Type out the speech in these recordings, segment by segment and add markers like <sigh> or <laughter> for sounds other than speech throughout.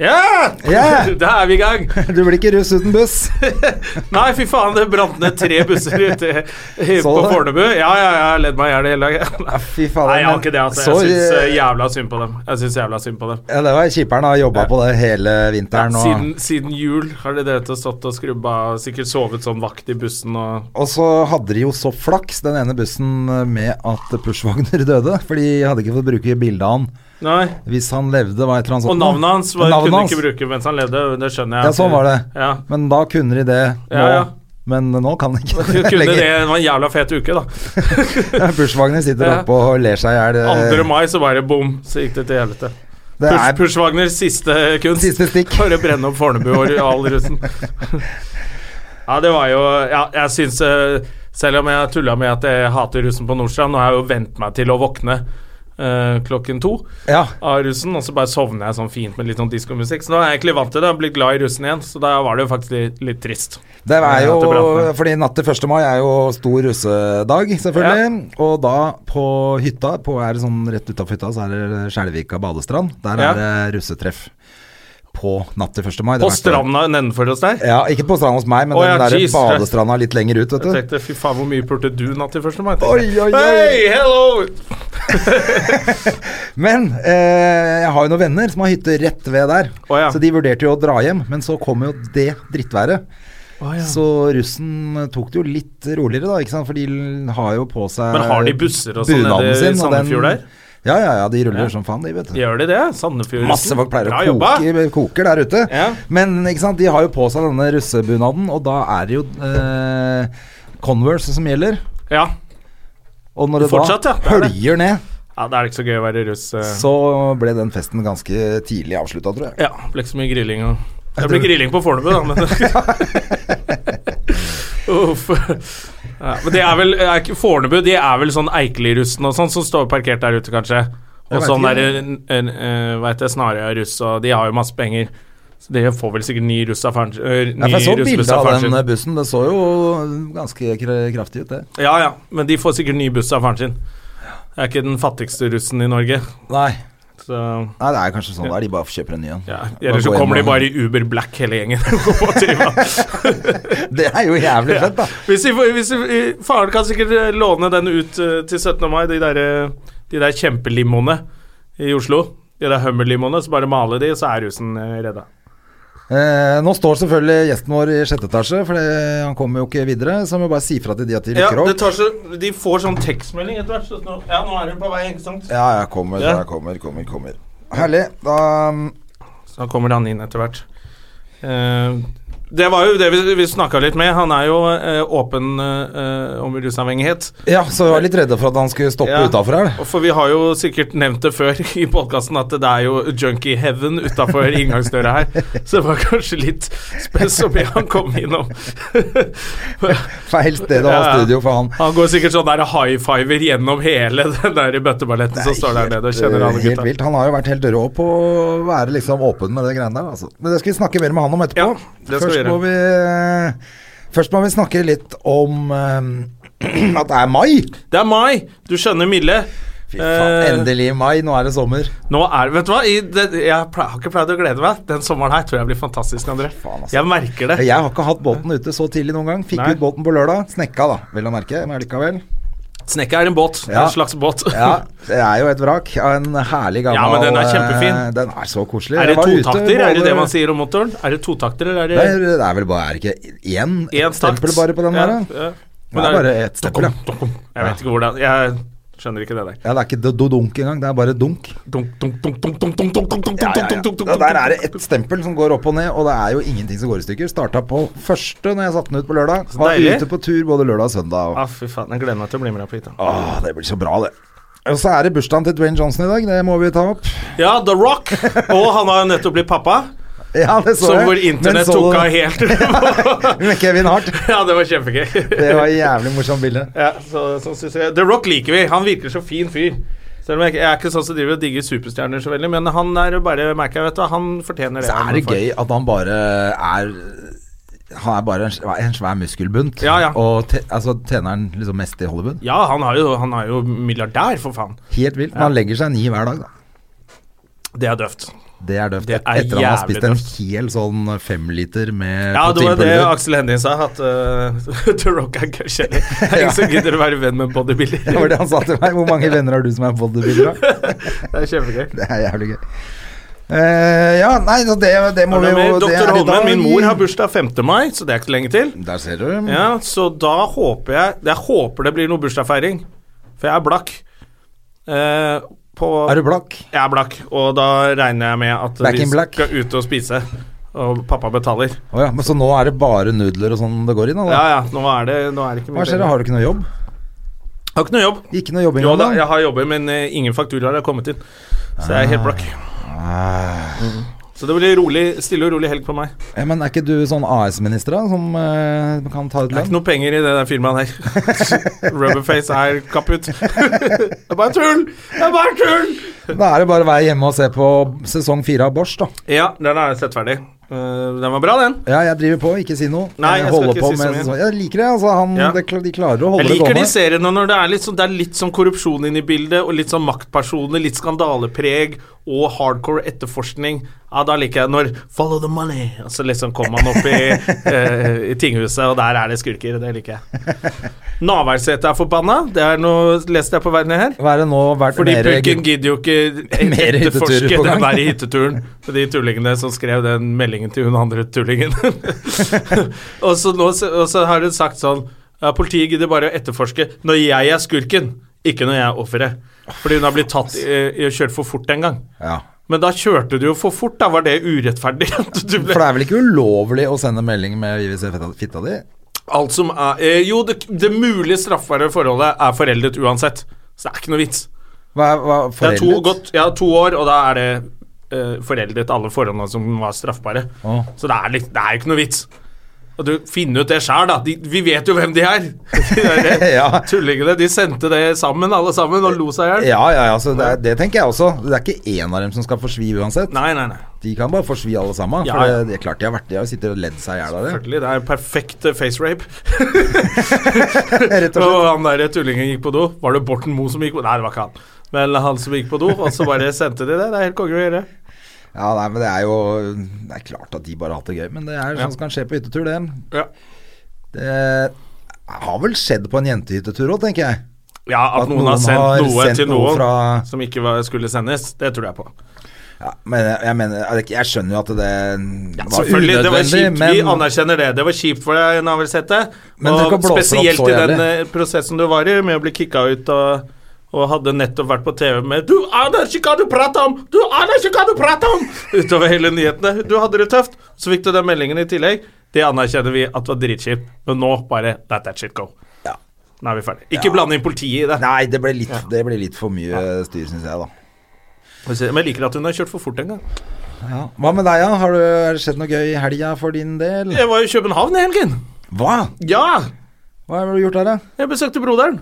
Ja! Yeah! <laughs> Da er vi i gang. <laughs> Du blir ikke russ uten buss. <laughs> Nei, fy faen, det brant ned tre busser ute på? Fornebu. Ja, ja, jeg har ledd meg i hjel hele dagen. Nei, fy faen. Nei, jeg har ikke det. altså Jeg syns uh, jævla synd på dem. Jeg synes jævla synd på dem Ja, det var kjiperen har jobba på det hele vinteren. Og, siden, siden jul har de dere stått og skrubba, sikkert sovet sånn vakt i bussen og og så hadde de jo så flaks, den ene bussen, med at Pushwagner døde. For de hadde ikke fått bruke bildet av han Nei. hvis han levde. Var et eller annet Og navnet hans var, Navnet kunne hans. ikke bruke mens han levde, det skjønner jeg. Ja, sånn var det. Ja. Men da kunne de det nå. Ja, ja. Men nå kan de ikke <laughs> det det, lenger. det var en jævla fet uke, da. Pushwagner sitter oppe og ler seg i hjel. 2. mai så bare bom, så gikk det til helvete. Push, Pushwagners siste kunst. Siste stikk. Bare brenne opp Fornebu og all russen. <laughs> ja, det var jo Ja, jeg syns eh, Selv om jeg tulla med at jeg hater russen på Nordstrand, nå har jeg jo vent meg til å våkne eh, klokken to Ja. av russen, og så bare sovner jeg sånn fint med litt sånn diskomusikk. Så nå er jeg egentlig vant til det, jeg har blitt glad i russen igjen, så da var det jo faktisk litt, litt trist. Det er jo Ja. Fordi natt til 1. mai er jo stor russedag, selvfølgelig. Og da på hytta, på, er det sånn rett utafor hytta, så er det Skjelvika badestrand. Der er det russetreff på natt til 1. mai. På stranda nedenfor hos deg? Ja, ikke på stranda hos meg, men oh, ja, den der geez, badestranda litt lenger ut, vet Jeg tenkte fy faen, hvor mye pulte du natt til 1. mai? Oi, oi, oi. Hey, hello! <laughs> Men eh, jeg har jo noen venner som har hytte rett ved der. oh, ja. Så de vurderte jo å dra hjem, men så kom jo det drittværet. Oh, ja. Så russen tok det jo litt roligere, da, ikke sant? for de har jo på seg Men har de busser og sånn bunaden nede i sin, Sandefjord der? Ja, ja, ja, de ruller Ja. som faen, de, vet du. Gjør de det? Sandefjord? Masse folk pleier å koke, koker der ute. Ja. Men ikke sant, de har jo på seg denne russebunaden, og da er det jo eh, Converse som gjelder. Ja. Og når det Fortsatt, ja, da det. høljer ned, ja, det er ikke så gøy å være russ. eh. så ble den festen ganske tidlig avslutta, tror jeg. Ja, det ble ikke så mye grilling. Og... <laughs> Det ble grilling på Fornebu, da, men <laughs> Uff. Ja, men det er vel er Fornebu de er vel sånn Eikeli-russen og sånn som står parkert der ute, kanskje. Og sånn der uh, heter det, Snarøya-russ, og de har jo masse penger. Så de får vel sikkert ny russ av faren sin? Ja, jeg så bilde av den bussen, det så jo ganske kraftig ut, det. Ja ja, men de får sikkert ny buss av faren sin. Det er ikke den fattigste russen i Norge. Nei. Så Nei, det er kanskje sånn der de bare kjøper en ny en. ja. Eller så kommer de bare i Uber Black hele gjengen. <laughs> <laughs> Det er jo jævlig fett, da. Hvis vi, hvis vi, faren kan sikkert eh, låne den ut eh, til 17. mai, de der, eh, de der kjempelimoene i Oslo. De der Hummer-limoene, så bare male de, så er rusen redda. Eh, nå står selvfølgelig gjesten vår i sjette etasje, for han kommer jo ikke videre. Så jeg må bare si fra til de at de Ja, rykker det opp. tar så, De får sånn tekstmelding etter hvert. Så nå, ja, nå er hun på vei, ikke sant? Ja, jeg kommer, Ja. jeg kommer, kommer, kommer. Herlig. Da Så kommer han inn etter hvert. Eh, det var jo det vi, vi snakka litt med. Han er jo eh, åpen eh, om rusavhengighet. Ja, så vi var litt redde for at han skulle stoppe Ja. utafor her. For vi har jo sikkert nevnt det før i podkasten at det er jo junkie heaven utafor inngangsdøra her. Så det var kanskje litt spes om han kom innom. <laughs> Feil sted å ha Ja, studio for han. Han går sikkert sånn der high fiver gjennom hele den der bøtteballetten som står der nede og kjenner helt gutta. vilt. Han har jo vært helt rå på å være liksom åpen med det greiene der. Altså. Men det skal vi snakke mer med han om etterpå. Ja, det skal vi først, må vi, først må vi snakke litt om um, <clears throat> at det er mai. Det er mai! Du skjønner Mille. Fy faen, Eh, endelig mai. Nå er det sommer. Nå er Vet du hva? Det, jeg har ikke pleid å glede meg. Den sommeren her tror jeg blir fantastisk, André. Faen, altså. Jeg merker det. Jeg har ikke hatt båten ute så tidlig noen gang. Fikk Nei. ut båten på lørdag. Snekka, da, vel å merke. Men likevel. Snekka er en båt. Ja. En slags båt. Ja, det er jo et vrak av en herlig gammel Ja, men den er kjempefin. eh, Den er så koselig. Er det totakter? Er det det man sier om motoren? Er det totakter, eller er Det Nei, er, det er vel bare Er det ikke én stempel bare på den ja, der? da? Ja. Det er bare ett stempel, ja. Jeg vet ikke hvordan Jeg Skjønner ikke det der. Ja, Det er ikke do-dunk engang, det er bare dunk. Der er det ett stempel som går opp og ned, og det er jo ingenting som går i stykker. Starta på første når jeg satte den ut på lørdag. Så Var ute på tur både lørdag og søndag. Og... Ah, fy faen, Jeg gleder meg til å bli med deg på hytta. Ah, det blir så bra, det. Og så er det bursdagen til Dwayne Johnson i dag, det må vi ta opp. Ja, The Rock. Og han har jo nettopp blitt pappa. Ja, det så jeg. hvor internett tok av helt. <laughs> Med Kevin Hart. ja, det var kjempegøy. Det var jævlig morsomt bilde. Ja, så, så synes jeg The Rock liker vi. Han virker så fin fyr. Selv om jeg, jeg er ikke sånn som driver og digger superstjerner så veldig, men han er bare merker jeg, vet du, han fortjener det. Så er det gøy at han bare er Han er bare en svær muskelbunt. Ja, ja. Og te, altså, tjener han liksom mest i Hollywood? Ja, han, er jo, han er jo milliardær, for faen. Helt vilt. Men han legger seg ni hver dag, da. Det er døvt. Det er døft. Etter at han har spist en døvt. hel sånn femliter med Ja, det var det. Aksel Hennie sa, at uh, <laughs> The Rock er kjærlig. Det er ingen som gidder å være venn med en bodybuilder. Det var det han sa til meg. Hvor mange <laughs> venner har du som er bodybuilder? <laughs> Det er kjempegøy. Det er jævlig gøy. Uh, ja, nei, så det, det må vi jo Doktor Holmen, min mor har bursdag 5. mai, så det er ikke lenge til. Der ser du. Ja, Så da håper jeg Jeg håper det blir noe bursdagsfeiring, for jeg er blakk. Eh, på, Er du blakk? Jeg er blakk, og da regner jeg med at Back vi skal ut og spise. Og pappa betaler. Oh, ja, men så nå er det bare nudler og sånn det går i da? Ja ja, nå er det, nå er det ikke mye Hva skjer, har du ikke noe jobb? Jeg har ikke noe jobb. Ikke noe jobbing Jo da, jeg har jobber, men eh, ingen fakturaer har kommet inn. Så jeg er helt blakk. Ah. Så det blir rolig, stille og rolig helg på meg. Ja, men er ikke du sånn AS-minister, da, som uh, kan ta ut Det er ikke lønn? noe penger i det der firmaet der. <laughs> Rubberface er kaputt. <laughs> det er bare tull! Det er bare tull! Da er det bare å være hjemme og se på sesong fire av Bosch, da. Ja, den har jeg sett ferdig. Uh, den var bra, den. Ja, jeg driver på, ikke si noe. Nei, jeg skal ikke på si med. Jeg liker det, altså. Han, Ja. det, de klarer å holde det gående. Jeg det liker de seriene når det er litt sånn, det er litt sånn korrupsjon inne i bildet, og litt sånn maktpersoner, litt skandalepreg og hardcore etterforskning. Ja, da liker jeg når 'follow the money', og så liksom kommer man opp i, <laughs> eh, i tinghuset, og der er det skurker. Det liker jeg. Navarsete er forbanna. Det er noe leste jeg på verden her. Hva er det nå vært Fordi mer pulken gidder jo ikke <laughs> etterforske den der hytteturen. For de tullingene som skrev den meldingen til hun andre tullingen. <laughs> og, så nå, og så har hun sagt sånn ja, Politiet gidder bare å etterforske når jeg er skurken, ikke når jeg er offeret. Fordi hun har blitt tatt i, i å kjøre for fort en gang. Ja. Men da kjørte du jo for fort, da var det urettferdig. <laughs> du ble For det er vel ikke ulovlig å sende melding med 'vi vil se fitta, fitta di'? Alt som er eh, Jo, det, det mulige straffbare forholdet er foreldet uansett. Så det er ikke noe vits. Hva, hva Det er to, foreldet? godt, ja, to år, og da er det eh, foreldet alle forholdene som var straffbare. Oh. Så det er, litt, det er jo ikke noe vits. Og du finner ut det sjøl, da. De, vi vet jo hvem de er. De der <laughs> Ja. tullingene. De sendte det sammen, alle sammen, og lo seg i hjel. Ja, ja, ja, så det, det tenker jeg også. Det er ikke én av dem som skal forsvi uansett. Nei, nei, nei. De kan bare forsvi alle sammen. Ja, For ja. det, det er klart de har vært De har sittet og ledd seg i hjel av det. Selvfølgelig. Det er perfekt eh, face rape. <laughs> Rett og <laughs> Og han der tullingen gikk på do. Var det Borten Moe som gikk på Nei, det var ikke han. Men han som gikk på do, og så bare sendte de det. Det er helt konge å gjøre. Ja, nei, men det er jo Det er klart at de bare har hatt det gøy, men det er Ja. sånn som kan skje på hyttetur, det. Ja. Det har vel skjedd på en jentehyttetur òg, tenker jeg. Ja, at, noen, har sendt har noe sendt til noe noen fra- som ikke var, skulle sendes, det tror jeg på. Ja, men jeg, mener jeg, skjønner jo at det var Selvfølgelig, det var kjipt, kjipt. Vi anerkjenner det. Det var kjipt for deg, Navelsete. Men Og spesielt i den eh, prosessen du var i, med å bli kicka ut og, og hadde nettopp vært på TV med 'Du aner ikke hva du prater om! Du aner ikke hva du prater om!' utover hele nyhetene. Du hadde det tøft. Så fikk du den meldingen i tillegg. Det anerkjenner vi at var dritkjipt, men nå bare let that shit go. Ja. Nå er vi ferdig. Ikke blande inn politiet i det. Nei, det ble litt, det ble litt for mye styr, syns jeg, da. Men jeg liker at hun har kjørt for fort en gang. Ja. Hva med deg, da? Har du har det skjedd noe gøy i helga for din del? Jeg var i København i helgen. Hva? Ja! Hva har du gjort der, da? Jeg besøkte broderen.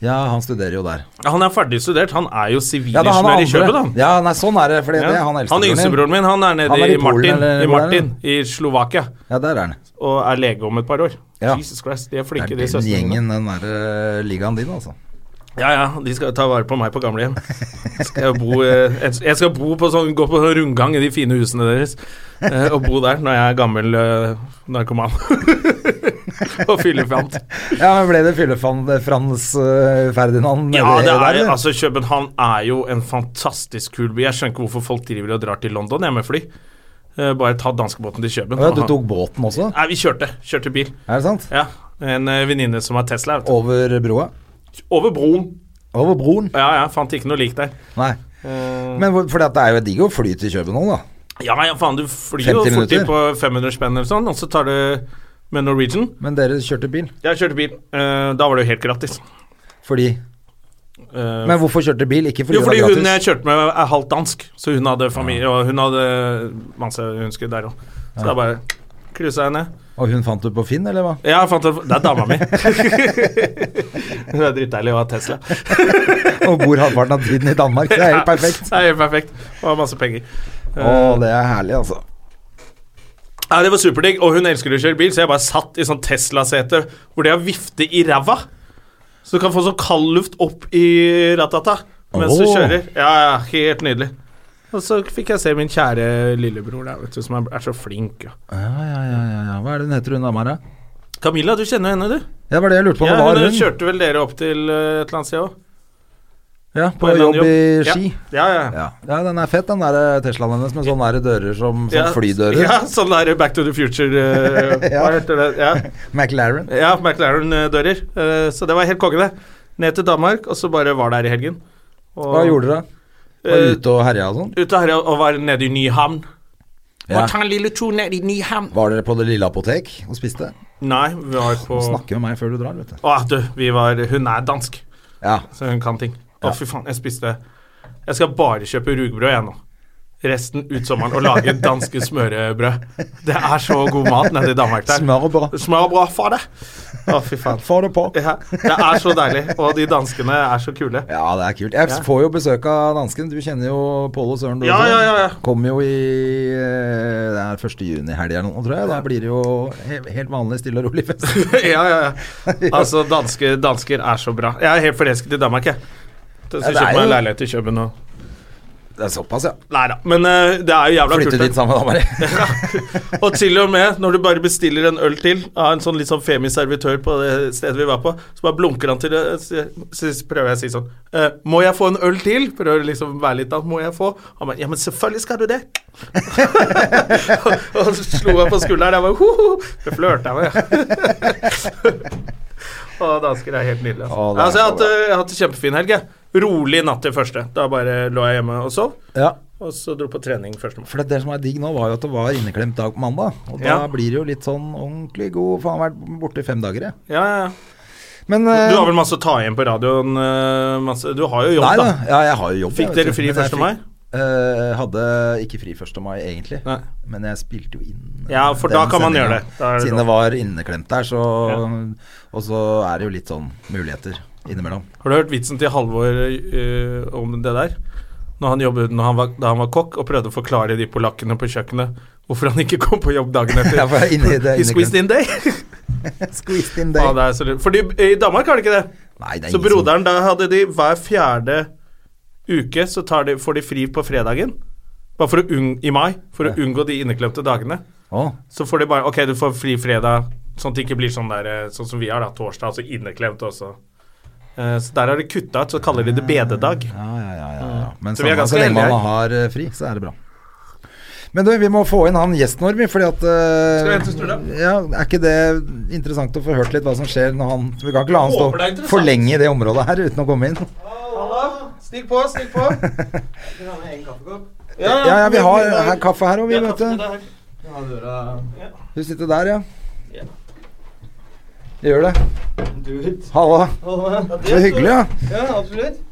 Ja, han studerer jo der. Ja, Han er ferdig studert. Han er jo sivilingeniør ja, i København. Ja, nei, sånn er det. Fordi Ja. det er han Han eldstebroren din. yngstebroren min han er nede Han er i, i Polen, Martin, eller i er Martin i Slovakia Ja, der er han. og er lege om et par år. Ja. Jesus Christ, de er Det flinke, er de den søstrene. den gjengen, den derre ligaen din, altså. Ja, ja, de skal ta vare på meg på gamlehjem. Skal jeg, bo, eh, jeg skal bo på sånn, gå på sånn rundgang i de fine husene deres eh, og bo der når jeg er gammel eh, narkoman. <laughs> og fyllefant. Ja, men Ble det fyllefant Frans Ferdinand Ja, det er, der, altså København er jo en fantastisk kul by. Jeg skjønner ikke hvorfor folk driver og drar til London jeg med fly. Bare ta danskebåten til København. Ja, du tok båten også? Nei, vi kjørte. Kjørte bil. Er det sant? Ja. En venninne som har Tesla. Over broa? Over broen. Over broen? Ja, ja, fant ikke noe lik der. Nei. Eh, Men for det er jo digg å fly til København, da. ja, ja, faen, du flyr jo 50 fort inn på 500 spenn eller sånn, og så tar du med Norwegian. Men dere kjørte bil Jeg kjørte bil. Uh, da var det jo helt gratis. fordi Uh, Men hvorfor kjørte bil? Ikke fordi jo, det fordi var hun jeg kjørte med, er halvt dansk, så hun hadde familie, og hun hadde masse hun skulle der òg. Så da bare cruisa jeg ned. Og hun fant du på Finn, eller hva? Ja, jeg fant ut Det er dama mi. <laughs> hun er dritdeilig og har Tesla. Og bor halvparten av tiden i Danmark. Det er helt perfekt. Det er helt perfekt. Og har masse penger. Å, det er herlig, altså. Ja, Det var superdigg, og hun elsker å kjøre bil, så jeg bare satt i sånn Tesla-sete hvor de har vifte i ræva. Så du kan få sånn kaldluft opp i ratata mens du kjører. Ja, ja, helt nydelig. Og så fikk jeg se min kjære lillebror der, vet du, som er, så flink. Ja. Ja, ja, ja, ja. Hva er det hun heter, hun dama her. Camilla, du kjenner henne, du? Ja, det var det jeg lurte på. Ja, var hun hun? kjørte vel dere opp til eh, et eller annet sted òg? Ja, på på jobb i. Ski. Ja, ja. Ja. ja, den er fett, den der eh, Teslaen hennes med sånne der dører som som ja. flydører. Ja, sånn der Back to the Future <laughs> uh, Ja. Hva heter det? Ja. McLaren. Ja, McLaren-dører. Uh, så det var helt konge, det. Ned til Danmark, og så bare var der i helgen. Og, Hva gjorde dere? Var ute og herja og sånn? Ute og herja og var nede i Nyhavn. Ja. Og ta en lille tur ned i Nyhavn. Var dere på det lille apotek og spiste? Nei, vi var på Snakke med meg før du drar, vet du. Å, du, vi var Hun er dansk, Ja. så hun kan ting. Å, fy faen, jeg spiste Jeg skal bare kjøpe rugbrød, jeg nå. Resten ut sommeren og lage danske smørbrød. Det er så god mat nede i Danmark der. Smør. Smørbrød, få det! Å, fy faen. Få det på. Ja, det er så deilig, og de danskene er så kule. Ja, det er kult. Jeg Ja. får jo besøk av dansken. Du kjenner jo Pål og Søren, Ja, ja, ja, ja. Kommer jo i eh, Det er 1. juni-helg eller noe, tror jeg. Da blir det jo helt vanlig stille og rolig fest. <laughs> ja, ja, ja. Altså, danske, dansker er så bra. Jeg er helt forelsket i Danmark, jeg. Så er kjøper meg leilighet i København Det er såpass, ja. Nei da, men uh, det er jo jævla Flytte kult. dit sammen med bare. <laughs> Og til og med når du bare bestiller en øl til av en sånn litt sånn femi-servitør på det stedet vi var på, så bare blunker han til det, så, prøver jeg å si sånn uh, Må jeg få en øl til? Prøver liksom være litt av Må jeg få? Han bare Ja, men selvfølgelig skal du det. <laughs> og så slo jeg på skulderen. Jeg bare Ho-ho! Det flørta jeg med. <laughs> Og dansker er helt nydelige. Altså. Å, altså, jeg, har så hatt, eh, jeg har hatt en kjempefin helg. Rolig natt til første. Da bare lå jeg hjemme og sov. Ja. Og så dro på trening første. For det, det som er digg nå, var jo at det var inneklemt dag på mandag. Og da Ja. blir det jo litt sånn ordentlig god Faen, vært borte i fem dager, jeg. Ja, ja, ja. Men Du eh, har vel masse å ta igjen på radioen? eh, Masse. Du har jo jobb, Nei da. Ja, jeg har jo jobb. Fikk dere fri Men 1. mai? Eh, hadde ikke fri 1. mai, egentlig. Nei. Men jeg spilte jo inn Ja, for da kan man gjøre det. Da er det Siden det var inneklemt der, så Ja. Og så er det jo litt sånn muligheter innimellom. Har du hørt vitsen til Halvor uh, om det der? Når han jobbet når han var, da han var kokk og prøvde å forklare de polakkene på kjøkkenet hvorfor han ikke kom på jobb dagen <laughs> etter. Ja, inne det He squeezed in day. <laughs> Squeezed in day. Ah, det er så. Fordi i Danmark har de ikke det. Nei, det er Så broderen, da hadde de hver fjerde uke så tar de, får de fri på fredagen. Bare for å unng, I mai, for å unngå de inneklemte dagene. Oh. Så får de bare Ok, du får fri fredag, sånn at det ikke blir sånn der eh, Sånn som vi har, da. Torsdag, altså inneklemt også. Eh, så der har de kutta ut, så kaller de det bededag. Ja, ja, ja. ja, ja. Men Så vi er så lenge man har eh, fri, så er det bra. Men du, vi må få inn han gjesten vår, fordi at Skal vi? Ja, Er ikke det interessant å få hørt litt hva som skjer når han Vi kan ikke la han stå for lenge i det området her uten å komme inn. Stig på, stig på. <laughs> Ja, ja, vi har her, kaffe her òg, vi, vet du. Du sitter der, ja. Gjør det. Halla. er hyggelig, ja. Ja, absolutt.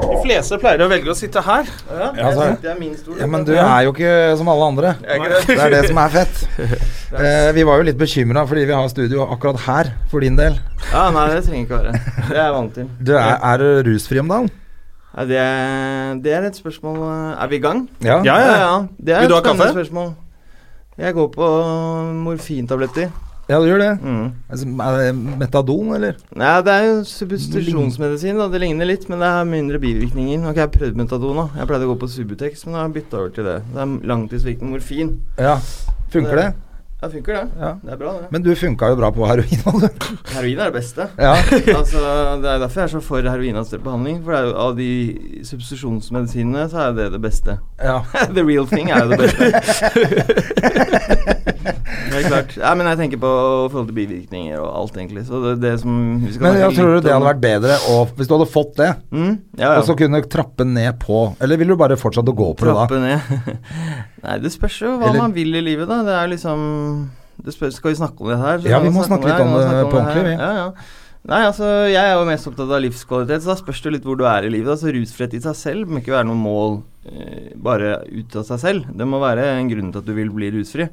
De fleste pleier å velge å sitte her. Altså, Det er min stol. ja, men du er jo ikke som alle andre. Det er det som er fett. <laughs> Eh, vi var jo litt bekymra fordi vi har studio akkurat her, for din del. Ja, nei, det trenger ikke være. Det er jeg vant til. Du er, er du rusfri om dagen? Ja, det, er, det er et spørsmål Er vi i gang? Ja. Ja, ja, ja. Det er Vil du ha et spennende kaffe? spørsmål. Jeg går på morfintabletter. Ja, du gjør det. Mm. Altså, Er det metadon, eller? Nei, det er jo substitusjonsmedisin. da Det ligner litt, men det har mindre bivirkninger. Ikke jeg prøvd metadon. da Jeg pleide å gå på Subutex, men da har bytta over til det. Det er langtidsvirkende morfin. Ja. Funker det? Ja, funker det. Ja. Det er bra, det. Men du funka jo bra på heroin du. Heroin er det beste. Ja. <laughs> altså, det er derfor jeg er så for heroinassistert behandling. For det jo, av de substitusjonsmedisinene, så er det det beste. ja. <laughs> The real thing er jo det beste. <laughs> Helt klart. Ja, men jeg tenker på forhold til bivirkninger og alt, egentlig. Så det, det som vi skal Men jeg tror du det hadde vært bedre og, hvis du hadde fått det, mm? ja, ja. og så kunne trappe ned på Eller vil du bare fortsette å gå på det da? Trappe ned. <laughs> Nei, det spørs jo hva Eller- man vil i livet, da. Det er liksom det spørs, Skal vi snakke om det her? så Ja, vi må snakke snakke litt om det, om det på ordentlig, vi. Ja, ja. Nei, altså, jeg er jo mest opptatt av livskvalitet, så da spørs det litt hvor du er i livet. Altså, Rusfrihet i seg selv må ikke være noe mål eh, bare ut av seg selv. Det må være en grunn til at du vil bli rusfri.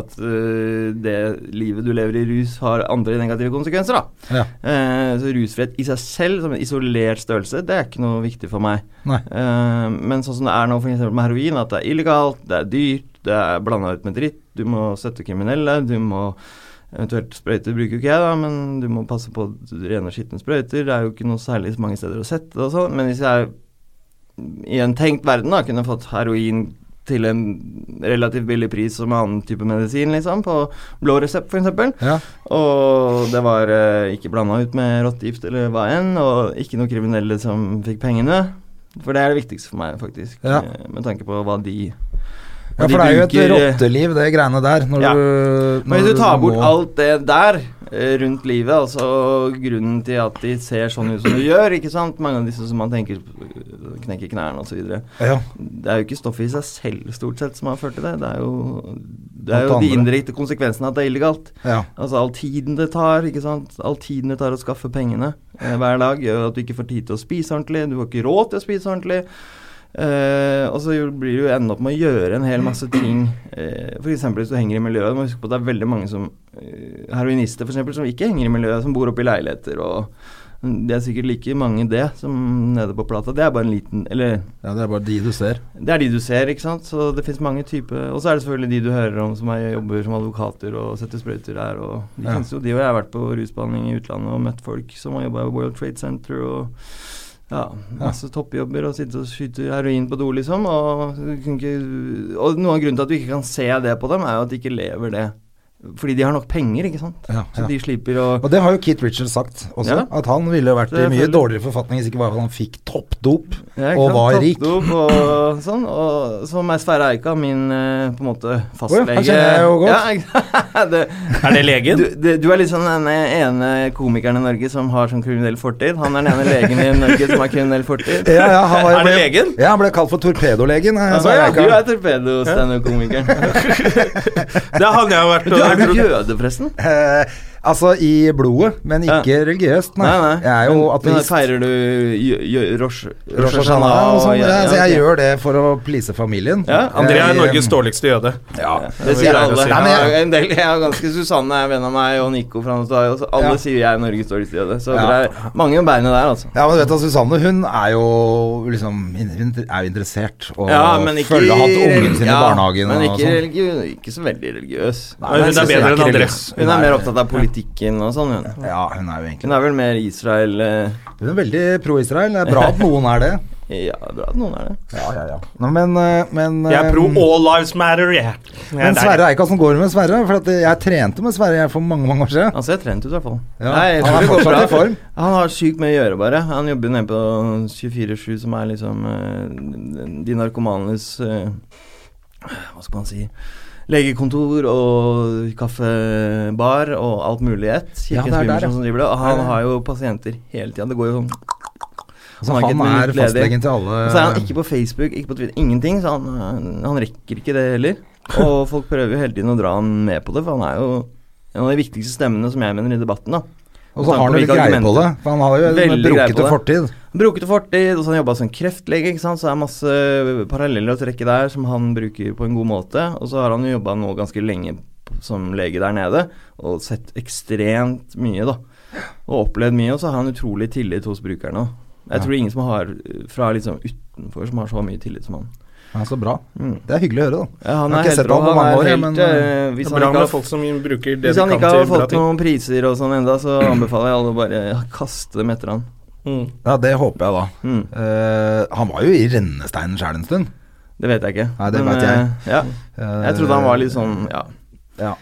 At eh, det livet du lever i rus, har andre negative konsekvenser, da. Ja. Eh, så rusfrihet i seg selv, som en isolert størrelse, det er ikke noe viktig for meg. Eh, men sånn som det er nå eksempel med heroin, at det er illegalt, det er dyrt, det er blanda ut med dritt, du må støtte kriminelle, du må Eventuelt sprøyter bruker jo ikke jeg, da, men du må passe på rene og skitne sprøyter. Det er jo ikke noe særlig mange steder å sette det og sånn. Men hvis jeg i en tenkt verden da kunne fått heroin til en relativt billig pris som annen type medisin, liksom, på blå resept f.eks. Ja. Og det var eh, ikke blanda ut med rottegift eller hva enn, og ikke noen kriminelle som fikk pengene. For det er det viktigste for meg, faktisk, Ja. eh, med tanke på hva de Ja, de for det er jo et bruker, rotteliv, det greiene der. Når Ja. du, Men hvis du tar må- bort alt det der eh, rundt livet, altså grunnen til at de ser sånn ut som de gjør, ikke sant Mange av disse som man tenker øh, knekker knærne osv. ja. Det er jo ikke stoffet i seg selv stort sett som har ført til det. Det er jo, det er jo de indirekte konsekvensene av at det er illegalt. ja. Altså all tiden det tar, ikke sant. All tiden det tar å skaffe pengene eh, hver dag, gjør at du ikke får tid til å spise ordentlig. Du har ikke råd til å spise ordentlig. Eh, og så blir du ende opp med å gjøre en hel masse ting. Uh, F.eks. hvis du henger i miljøet. Du må huske på at det er veldig mange som uh, heroinister for eksempel, som ikke henger i miljøet, som bor oppe i leiligheter. og det er sikkert like mange det som nede på plata. Det er bare en liten Eller ja, det er bare de du ser. det er de du ser, ikke sant. Så det fins mange typer Og så er det selvfølgelig de du hører om som er, jobber som advokater og setter sprøyter der. Og de Ja. finnes jo de, og jeg har vært på rusbehandling i utlandet og møtt folk som har jobba i World Trade Center og ja, masse toppjobber og sitter og skyter heroin på do, liksom. Og, og noe av grunnen til at du ikke kan se det på dem, er jo at de ikke lever det. Fordi de har nok penger, ikke sant. Ja, Så de slipper å Og det har jo Kit Richards sagt også, Ja. at han ville vært i mye dårligere forfatning hvis ikke bare han fikk toppdop Ja, og var rik. Og sånn. Og som er Sverre Eika, min eh, på en måte fastlege. han kjenner jeg jo godt. Ja, <laughs> det, Er det legen? du, det, du er litt sånn den ene komikeren i Norge som har sånn kriminell fortid. Han er den ene legen i Norge som har kriminell fortid. Ja, ja, han var, Er det ble- legen? Ja, han ble kalt for torpedolegen. eh, Altså, ja, du er torpedo-standup-komikeren. <laughs> Det hadde jeg vært Du, er du jøde, forresten? Eh, altså i blodet, men ikke religiøst. Nei. Nei, nei. Jeg er jo ateist. Feirer du Rosh Hashanah sånn. Ja, så jeg gjør det for å please familien. Ja, André er Norges dårligste jøde. Ja, Det sier alle. si. Nei, jeg, en del, jeg er ganske Susanne er venn av meg, og Nico fra Notario. Alle Ja. sier jeg er Norges dårligste jøde. Så Ja. det er mange beinet der, altså. Ja, men du vet at Susanne hun er jo liksom er interessert og Ja, følger hatt ungen sin ja, i barnehagen Men ikke, sånn. religiø- ikke så veldig religiøs. Nei, Hun hun er bedre enn André. Hun er mer opptatt av politikken og sånn, hun. Ja, hun er jo egentlig Hun er vel mer Israel eh, Hun er veldig pro-Israel. Det er bra at noen er det. <laughs> Ja, det er bra at noen er det. Ja, ja, ja. Nå, men, eh, men Jeg er pro eh, all lives matter, jeg. Jeg er Men. Sverre hvordan går med Sverre? For at jeg trente med Sverre for mange mange år siden. Han ser trent ut, i hvert fall. Ja, Nei, jeg han er det går fortsatt bra. i form. Han har sykt mye å gjøre, bare. Han jobber nede på 24-7, som er liksom eh, de narkomanes eh, Hva skal man si Legekontor og kaffebar og alt mulig ett. Kirkens er Bymisjon ja. som driver det. Og han er har jo pasienter hele tida. Det går jo sånn Så Han er han et er fastlegen til alle Og så er han ikke på Facebook, ikke på Twitter, ingenting. Så han, han rekker ikke det heller. Og folk prøver jo hele tiden å dra han med på det, for han er jo en av de viktigste stemmene som jeg mener i debatten. da Og så har han jo litt greie på det. For han har jo en brukete fortid. Brukete fortid, og så har han jobba som kreftlege, ikke sant? så det er masse paralleller å trekke der som han bruker på en god måte. Og så har han jo jobba nå ganske lenge som lege der nede, og sett ekstremt mye, da. Og opplevd mye, og så har han utrolig tillit hos brukerne òg. Jeg tror ingen som har fra liksom utenfor som har så mye tillit som han. Ja, så bra. Mm. Det er hyggelig å høre, da. Ja, han har er helt sett rå. han Han er år, helt men, Det Hvis er han bra ikke med har folk som bruker det hvis han ikke har fått noen priser og sånn enda, så anbefaler jeg alle å bare kaste dem etter han. Mm. Ja, det håper jeg, da. Mm. Uh, han var jo i rennesteinen sjæl en stund. Det vet jeg ikke. Nei, det Men, vet jeg. Uh, Ja. Jeg trodde han var litt sånn Ja. ja.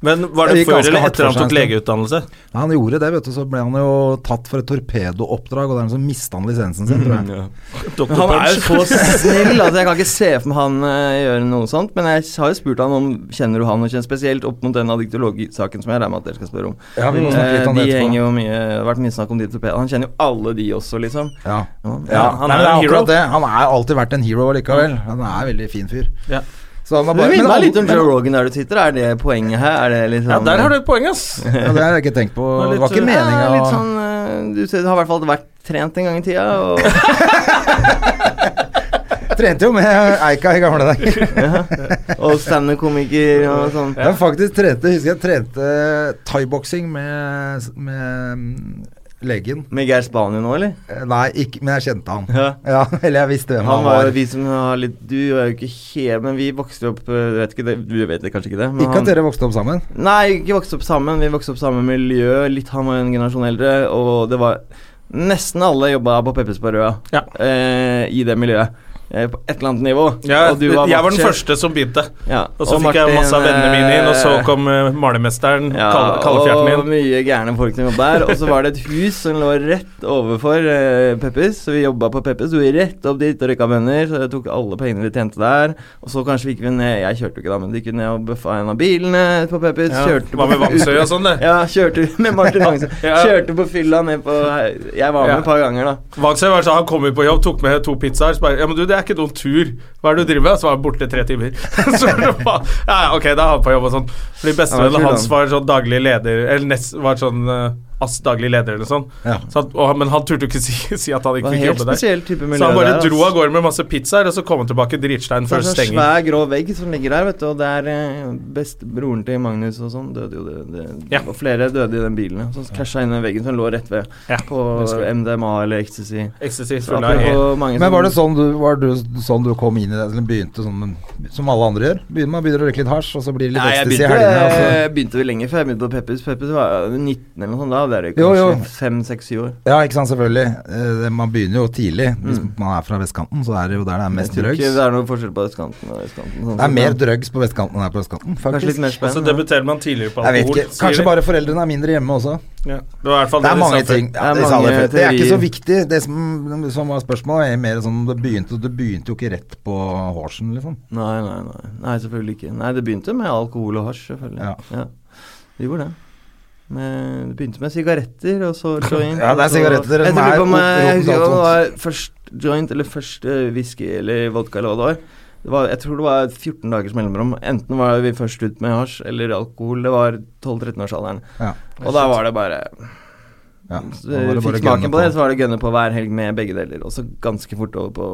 Men var Det det før eller etter han tok legeutdannelse? Ja, Han gjorde det, vet du. Så ble han jo tatt for et torpedooppdrag, og dermed så mista han lisensen sin, tror jeg. Mm, ja. <laughs> han er jo så snill, altså jeg kan ikke se for meg han uh, gjøre noe sånt. Men jeg har jo spurt han om Kjenner du han og kjenner spesielt opp mot den addiktologsaken som jeg regner med at dere skal spørre om. Ja, vi må snakke litt Eh, om de det etterpå. henger jo mye Det har vært mye snakk om de torpedoene. Han kjenner jo alle de også, liksom. Ja. Ja. Ja, han Nei, er jo en er hero. akkurat det. Han har alltid vært en hero likevel. Han er en veldig fin fyr. Ja. Så han har Du bare, minner meg litt om Joe Rogan der du sitter. Er det poenget her? Er det litt sånn Ja, der har du et poeng, ass. <laughs> Ja, det har jeg ikke tenkt på. var Det var litt, ikke ja, meninga litt sånn eh, Du ser- har i hvert fall vært trent en gang i tida. Og, <laughs> Trente jo med Eika i gamle dager. og standup-komiker og sånn. Jeg har faktisk trente, husker jeg trente thaiboksing med, med legen. Med Geir Spania nå, eller? Eh, Nei, ikke, men jeg kjente han. Ja. <laughs> Ja, eller jeg visste hvem Han han var var. jo vi som har litt Du er jo ikke helt Men vi vokste opp eh, vet ikke det, Du vet det kanskje ikke det? Men Ikke han, at dere vokste opp sammen? Nei, ikke vokste opp sammen. Vi vokste opp samme miljø. Litt Han var en generasjon eldre, og det var Nesten alle jobba på Peppers på Røa Ja. eh, i det miljøet. Eh, på et eller annet nivå. Ja, Og du jeg var den første som begynte. Ja. Og så fikk jeg masse av vennene mine inn, og så eh, kom uh, malermesteren, ja, Kalle, Kallefjerten og min. mye gærne folk som jobba der. Og så var det et hus som lå rett overfor uh, Peppers, så vi jobba på Peppis Så vi rett opp dit og røyka bønner, så jeg tok alle pengene vi tjente der. Og så kanskje gikk vi ned Jeg kjørte jo ikke da, men de gikk ned og bøffa en av bilene på Peppis Ja, kjørte var med Vangsøy og sånn, det. <laughs> Ja, kjørte med Martin Vangsøy. <laughs> Ja. Kjørte på fylla ned på Jeg var med et par ganger, da. Vangsøy var sånn, han kom ut på jobb, tok med to pizzaer. Så bare Ja, men du, det er ikke noen tur. Hva er det du driver med? Så var han borte tre timer. <laughs> så det bare, ja, ok, da er han på jobb og sånn. Fordi bestevennen hans han. var sånn daglig leder Eller nest, var sånn uh, ASS daglig leder eller sånn. Ja. Så han, og, men han turte jo ikke si, <laughs> si at han ikke fikk jobbe der. type Så han bare der, dro av gårde med masse pizzaer, og så kom han tilbake dritstein før stenging. det er en svær, grå vegg som ligger der, vet du. Og det er bestebroren til Magnus og sånn døde jo det, det Ja. Og flere døde i den bilen. Så krasja inn i den veggen som lå rett ved. Ja, på. MDMA eller ecstasy. Ecstasy Så E. Men var det sånn du, var du, sånn du kom inn i det? Eller begynte sånn som alle andre gjør? Begynner, man begynner å røyke litt hasj, og så blir det litt ecstasy i helgene. altså. jeg begynte vel lenge før jeg begynte på Peppers. Peppers var 19 eller noe sånt da. Det er jo. kanskje fem-seks-syv år. Ja, ikke sant, selvfølgelig. Eh, man begynner jo tidlig. Hvis Mm. man er fra vestkanten, så er det jo der det er mest ikke det er noe forskjell på vestkanten og vestkanten. Sånn Det er mer drøgs drugs på vestkanten enn det er på østkanten, Kanskje litt faktisk. mer Og så spennende. debuterer man tidligere på alkohol. Kanskje bare foreldrene er mindre hjemme også. ja. Det fall Det er mange ting. Det er Ja, det, er, mange det, det er ikke så viktig. Det som, som var spørsmålet, er mer sånn Det begynte, det begynte jo ikke rett på horsen, liksom. Nei, nei, nei. Nei, selvfølgelig ikke. Nei, det begynte med alkohol og hasj, selvfølgelig. Ja. Det gjorde det. Med, det begynte med sigaretter, og så <laughs> joint. Ja, det er sigaretter som er om jeg- husker om det var først joint eller først eh, whisky eller vodka eller hva det var. Det var. Jeg tror det var 14 dagers mellomrom. Enten var vi først ut med hasj eller alkohol. Det var 12-13-årsalderen. Ja. Og da var det bare Ja, da det bare Fikk smaken på det, så var det gønne på hver helg med begge deler. Og så ganske fort over på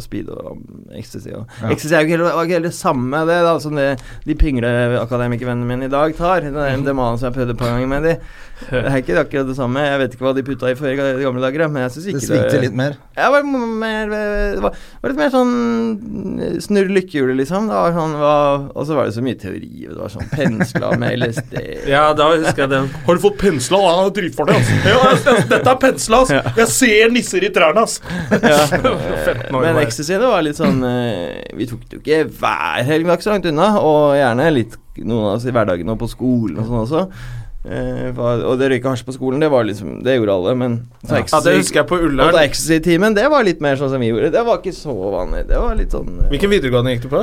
speed og um, ecstasy. Og. Ja. Ecstasy er jo ikke helt, helt det samme det da, som det de pingleakademikervennene mine i dag tar. Den MDMA-en som jeg prøvde et par ganger med de. <laughs> Det er ikke akkurat det samme. Jeg vet ikke hva de putta i før i gamle dager, men jeg syns Det ikke svingte litt mer. Ja, det var, mer, det var, var litt mer sånn snurr lykkehjulet, liksom. Det var sånn, var, og så var det så mye teori. Det var sånn pensla med LSD. <laughs> Ja, da husker jeg det. Har du fått pensla? Ja, dritfarlig, altså. <laughs> Ja, dette er pensla, ass. Jeg ser nisser i trærne, ass. Ja. <laughs> Men ecstasy, det var litt sånn eh, Vi tok det jo ikke hver helg, vi var ikke så langt unna. Og gjerne litt noen av oss i hverdagen og på skolen og sånn også. Eh, var, og det røyka hasj på skolen, det var liksom Det gjorde alle, men så Ja, det husker jeg på Og da Ullern. ecstasy-timen, det var litt mer sånn som vi gjorde. Det var ikke så vanlig. Det var litt sånn eh, Hvilken videregående gikk du på?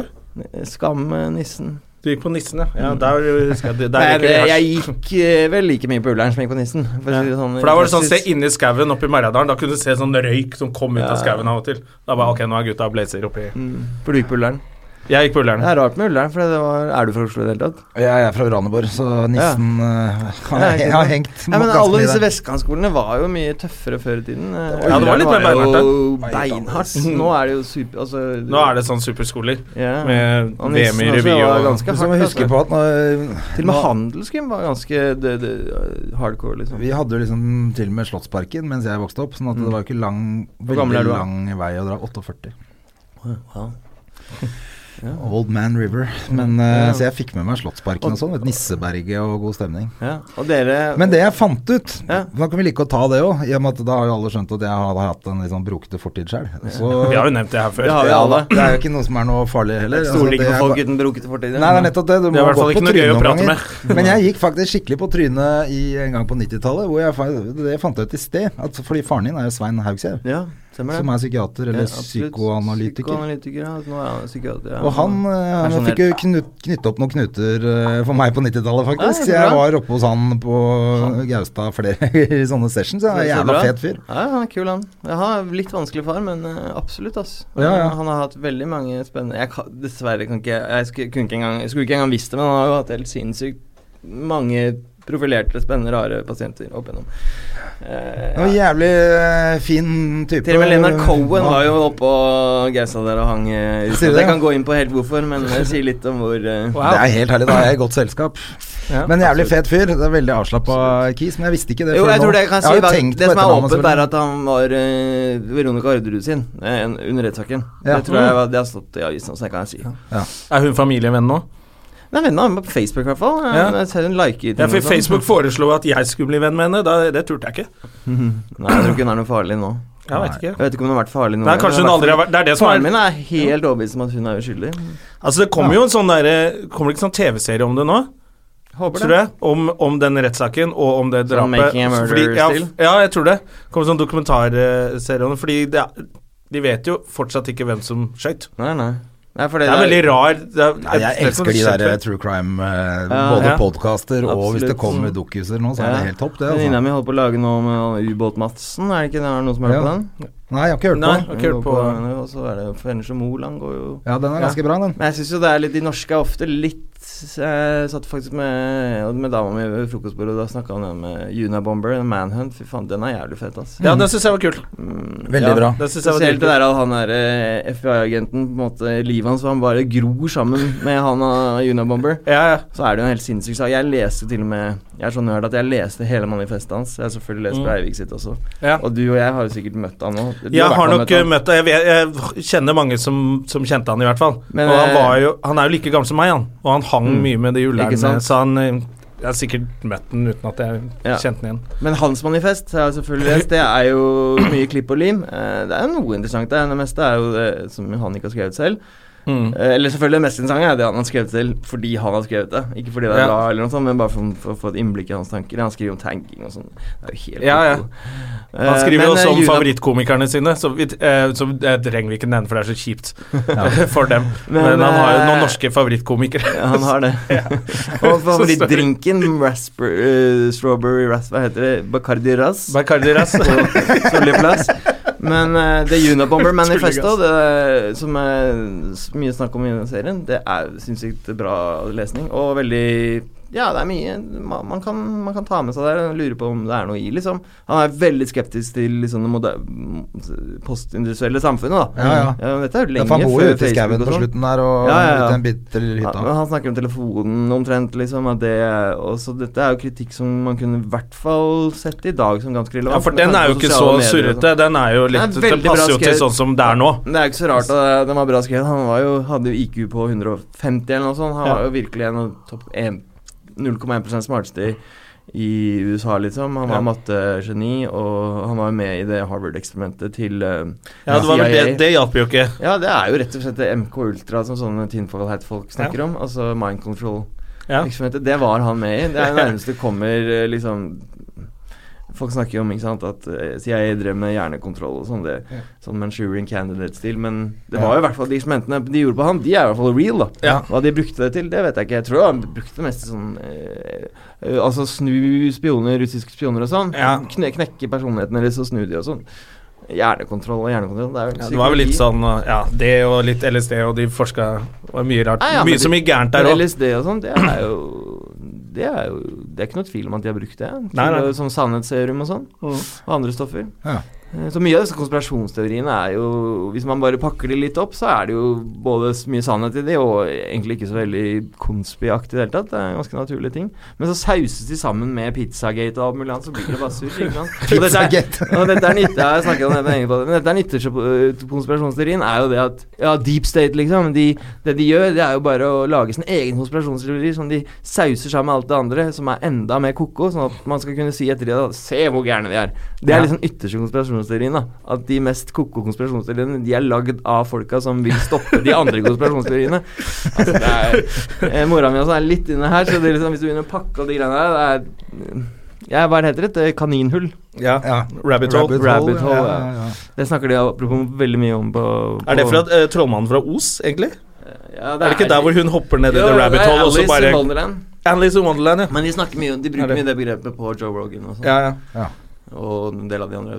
Skam eh, nissen. Du gikk på Nissen, ja. ja der der, jeg. Der Nei, det, jeg gikk eh, vel like mye på Ullern som jeg gikk på Nissen. For, Ja. sånn, For da var det sånn se inni skauen oppi Merjadalen. Da kunne du se sånn røyk som kom ut av Ja. skauen av og til. Da bare ok, nå er gutta blazer oppi Mm, For du gikk på Ullern? Jeg gikk på Ullern. Det er rart med Ullern, for det var Er du fra Oslo i det hele tatt? Jeg er fra Uraneborg, så nissen har, Ja, ikke jeg har hengt Ja, men alle disse vestkantskolene var jo mye tøffere før i tiden. Eh, Ja, det var litt mer beinhardt, beinhardt. <laughs> Nå er det jo super Altså Nå er det sånn superskoler ja. med VM i også revy og ganske Så må vi huske altså. på at når, Til og med handelsgym var ganske det, det, hardcore, liksom. Vi hadde jo liksom til og med Slottsparken mens jeg vokste opp, sånn at det var jo ikke lang, veldig lang vei å dra. 48. Wow. Old Man River. Men, eh, Ja. Så jeg fikk med meg Slottsparken og sånn. Et nisseberge og god stemning. Ja. Og dere Men det jeg fant ut Ja. Da kan vi like å ta det òg, i og med at da har jo alle skjønt at jeg hadde hatt en litt sånn brokete fortid sjøl. <laughs> Vi har jo nevnt det her før. Det har vi alle. det er jo ikke noe som er noe farlig heller. Altså, Stoler ikke på folk uten brokete fortid. Nei, det er nettopp det. Du må gå på trynet noen ganger. Men jeg gikk faktisk skikkelig på trynet i, en gang på 90-tallet. Hvor jeg, fa- det fant jeg ut i sted. At, fordi faren din er jo Svein Haugseid. Stemmer det. som er psykiater eller Ja, psykoanalytiker. Psykoanalytiker, ja. Nå er han psykiater. Ja. Og han, eh, han fikk jo knut, knytte opp noen knuter eh, for meg på 90-tallet, faktisk. Jeg var oppe hos han på Gaustad flere <laughs> sånne sessions. Så- så jævla fet fyr. Ja, han er kul, han. Jeg har litt vanskelig far, men eh, absolutt, ass. Han har hatt veldig mange spennende Jeg kan, Dessverre kan ikke Jeg skulle, kunne ikke engang, jeg skulle ikke engang visst det, men han har jo hatt helt sinnssykt mange profilerte, spennende, rare pasienter opp igjennom. Eh, Det var ja. jævlig eh, fin type. Til og med Leonard Cohen var jo oppå Gausa der og hang eh, ute. Sier det? Jeg kan gå inn på helt hvorfor, men det sier litt om hvor eh, Wow. Det er helt herlig, da er jeg i godt selskap. Ja, men jævlig fet fyr. Det er Veldig avslappa kis, men jeg visste ikke det Jo, før jeg nå. tror det jeg kan si har var, Det som er åpent, er at han var uh, Veronica Orderud sin uh, under rettssaken. Ja. Det tror jeg var, det har stått i avisen, så det kan jeg si. Er hun familievenn nå? Nei, venn av henne på Facebook i hvert fall. Ja. Hun liker Ja, for sånn. Facebook foreslo at jeg skulle bli venn med henne. Da, det turte jeg ikke. <laughs> Nei, jeg tror ikke hun er noe farlig nå. Jeg vet ikke. Jeg vet ikke om hun har vært farlig nå. Nei, kanskje hun aldri har vært Det er det som Faren er min er helt overbevist om at hun er uskyldig. Altså, det kommer jo en sånn derre Kommer det ikke sånn TV-serie om det nå? Håper Tror det. jeg. Om, om den rettssaken og om det Sånn drapet. Fordi- ja, ja, jeg tror det. Kommer sånn dokumentarserie om det. Fordi det, de vet jo fortsatt ikke hvem som skøyt. Nei, nei. Nei, det, Det er veldig rar det er, Nei, jeg er elsker de der true crime, eh, Ja. både Ja. podcaster og hvis det kommer dokuser nå, så er det helt topp, det. Venninna Altså. mi holder på å lage noe med Ubåt-Madsen. Er det ikke det er noe som har hørt Ja. på den? Nei, jeg har ikke hørt Nei, på. har ikke hørt på Og så er det Fenris og Moland går jo Ja, den er ganske bra, den. Men jeg syns jo det er litt De norske er ofte litt Jeg satt faktisk med Med dama mi ved frokostbordet, og da snakka han om med Unabomber, Manhunt. Fy faen, den er jævlig fet, ass. Ja, den syns jeg var kult. Mm, Veldig ja. bra. Den synes jeg var Spesielt det der at han der eh, FBI-agenten på en måte Livet hans han bare gror sammen med han av Unabomber. Ja, ja. Så er det jo en helt sinnssyk sak. Jeg leste til og med Jeg er så nerd at jeg leste hele manifestet hans. Jeg har selvfølgelig lest Mm. Breivik sitt også. ja. Og du og jeg har jo sikkert møtt han nå. Jeg har nok eh, møtt ham. Jeg, vet- jeg kjenner mange som, som kjente han, i hvert fall. Men, og han, eh, var jo, han er jo like gammel som meg, han. Og han hang Mm. mye med de Ikke ulærne, sant? så han eh, Jeg har sikkert møtt han uten at jeg Ja. kjente han igjen. Men hans manifest har jeg selvfølgelig lest. Det er jo mye klipp og lim. Eh, Det er jo noe interessant der. Det meste er jo det som han ikke har skrevet selv. Mm. Eh, Eller selvfølgelig det mest interessante er det han har skrevet til fordi han har skrevet det. Ikke fordi det er Ja. bra, eller noe sånt, men bare for, å få et innblikk i hans tanker. Han skriver om tagging og sånn. Det er jo helt Ja, ja. Han Eh, skriver jo men, også eh, om Juna- favorittkomikerne sine, så, vi, eh, så det trenger vi ikke nevne, for det er så kjipt <laughs> for dem. Men, Men, han har jo noen eh, norske favorittkomikere. Ja, han har det. <laughs> <laughs> og favorittdrinken, eh, strawberry rasp, hva heter det? Bacardi ras. Bacardi Ras. på. Men uh, det Unabomber <laughs> Manifesto, det, som er mye snakk om i denne serien, det er sinnssykt bra lesning. Og veldig Ja, det er mye man, man, kan, man kan ta med seg der og lure på om det er noe i, liksom. Han er veldig skeptisk til liksom, det postindustrielle samfunnet, da. Ja, ja. dette er jo Ja, lenge for han bor jo ute i skauen på sånn. slutten der, og Ja, ja, ja. ute i en bitte lille hytta. Ja, han snakker om telefonen omtrent, liksom. At det også, dette er jo kritikk som man kunne i hvert fall sett i dag som ganske relevant. Ja, for den er jo ikke så sånn. surrete. Den er jo litt er Den passer jo til sånn som det er nå. Det er jo ikke så rart at den var bra skrevet. Han var jo, hadde jo IQ på 150 eller noe sånt. Han Ja. var jo virkelig en av topp 1 0,1 smarteste i, i USA, liksom. Han var Ja. mattegeni, og han var med i det Harvard-eksperimentet til uh, Ja, det det Det hjalp jo ikke. Ja, det er jo rett og slett MK Ultra som sånne tinfoil hat-folk snakker om. Altså mind control. Ja. Det var han med i. Det er <laughs> det nærmeste kommer eh, liksom Folk snakker jo om ikke sant, at eh, CIA drev med hjernekontroll og sånn. det Sånn Manchurian Candidate-stil. Men det var jo i hvert fall de eksperimentene de gjorde på han, de er i hvert fall real, da. Ja. Hva de brukte det til, det vet jeg ikke. Jeg tror han brukte det mest sånn eh, eh, Altså snu spioner, russiske spioner og sånn. Ja. Kne, knekke personligheten deres og snu de og sånn. Hjernekontroll og hjernekontroll, det er jo Ja, det var vel litt sånn Ja, det og litt LSD, og de forska Det var mye rart. Ja, ja, mye så det- mye gærent der òg. LSD og sånn, det er jo Det er jo Det er ikke noe tvil om at de har brukt det. Til Nei, nei. Som sannhetsserum og sånn. Og andre stoffer. Ja. Eh, Så mye av disse konspirasjonsteoriene er jo Hvis man bare pakker de litt opp, så er det jo både mye sannhet i de, og egentlig ikke så veldig konspiaktig i det hele tatt. Det er ganske naturlige ting. Men så sauses de sammen med Pizzagate og alt mulig annet, så blir det bare surr. ikke sant? Og dette er- og dette er nytt, jeg har om dette på det, men dette er nytte til konspirasjonsteorien, er jo det at Ja, deep state, liksom. De, det de gjør, det er jo bare å lage sin egen konspirasjonsteori som de sauser sammen med alt det andre, som er enda mer ko-ko, sånn at man skal kunne si etter det da, Se hvor gærne de er. Det er liksom ytterste konspirasjonsteorien, da. At de mest ko-ko konspirasjonsteoriene, de er lagd av folka som vil stoppe de andre konspirasjonsteoriene. Altså, det er eh, Mora mi også er litt inne her, så det er liksom, hvis du begynner å pakke opp de greiene der det er Ja, hva heter det? Et kaninhull. Ja. Ja. Rabbit Hole. Rabbit hole, ja, ja. ja, ja. Det snakker de apropos veldig mye om på, på Er det fra uh, Trollmannen fra Os, egentlig? ja, Er det ikke der hvor hun hopper ned i The Rabbit det er Hole, og så Alice bare in Wonderland. Alice in Wonderland, ja. Men de snakker mye De Er bruker det- mye det begrepet på Joe Rogan og sånn. ja, ja. Ja. Og en del av de andre,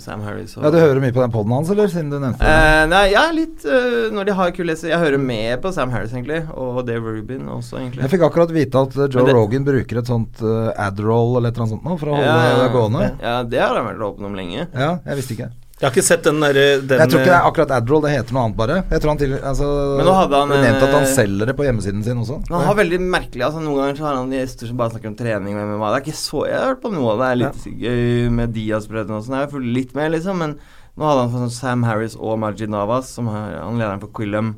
Sam Harris og ja, du hører mye på den poden hans, eller? Siden du nevnte det. Eh, nei, ja, litt uh, når de har kule Jeg hører med på Sam Harris, egentlig. Og Dave Rubin også, egentlig. Jeg fikk akkurat vite at uh, Joe det- Rogan bruker et sånt uh, Adderall eller et eller annet sånt nå for å holde det gående. Ja, det har han vært åpen om lenge. Ja, jeg visste ikke. Jeg har ikke sett den derre den, Jeg tror ikke det eh, er akkurat Adderall, det heter noe annet bare. Jeg tror han til, altså, Men nå hadde han nevnt at han selger det på hjemmesiden sin også. Han har veldig merkelig altså Noen ganger så har han gjester som bare snakker om trening og MMA. Det er ikke så Jeg har hørt på noe av det er litt gøy med Diaz-brødrene og sånn. Jeg har fulgt litt med, liksom. Men nå hadde han sånn Sam Harris og Majid Navas, som er han lederen for Quillam,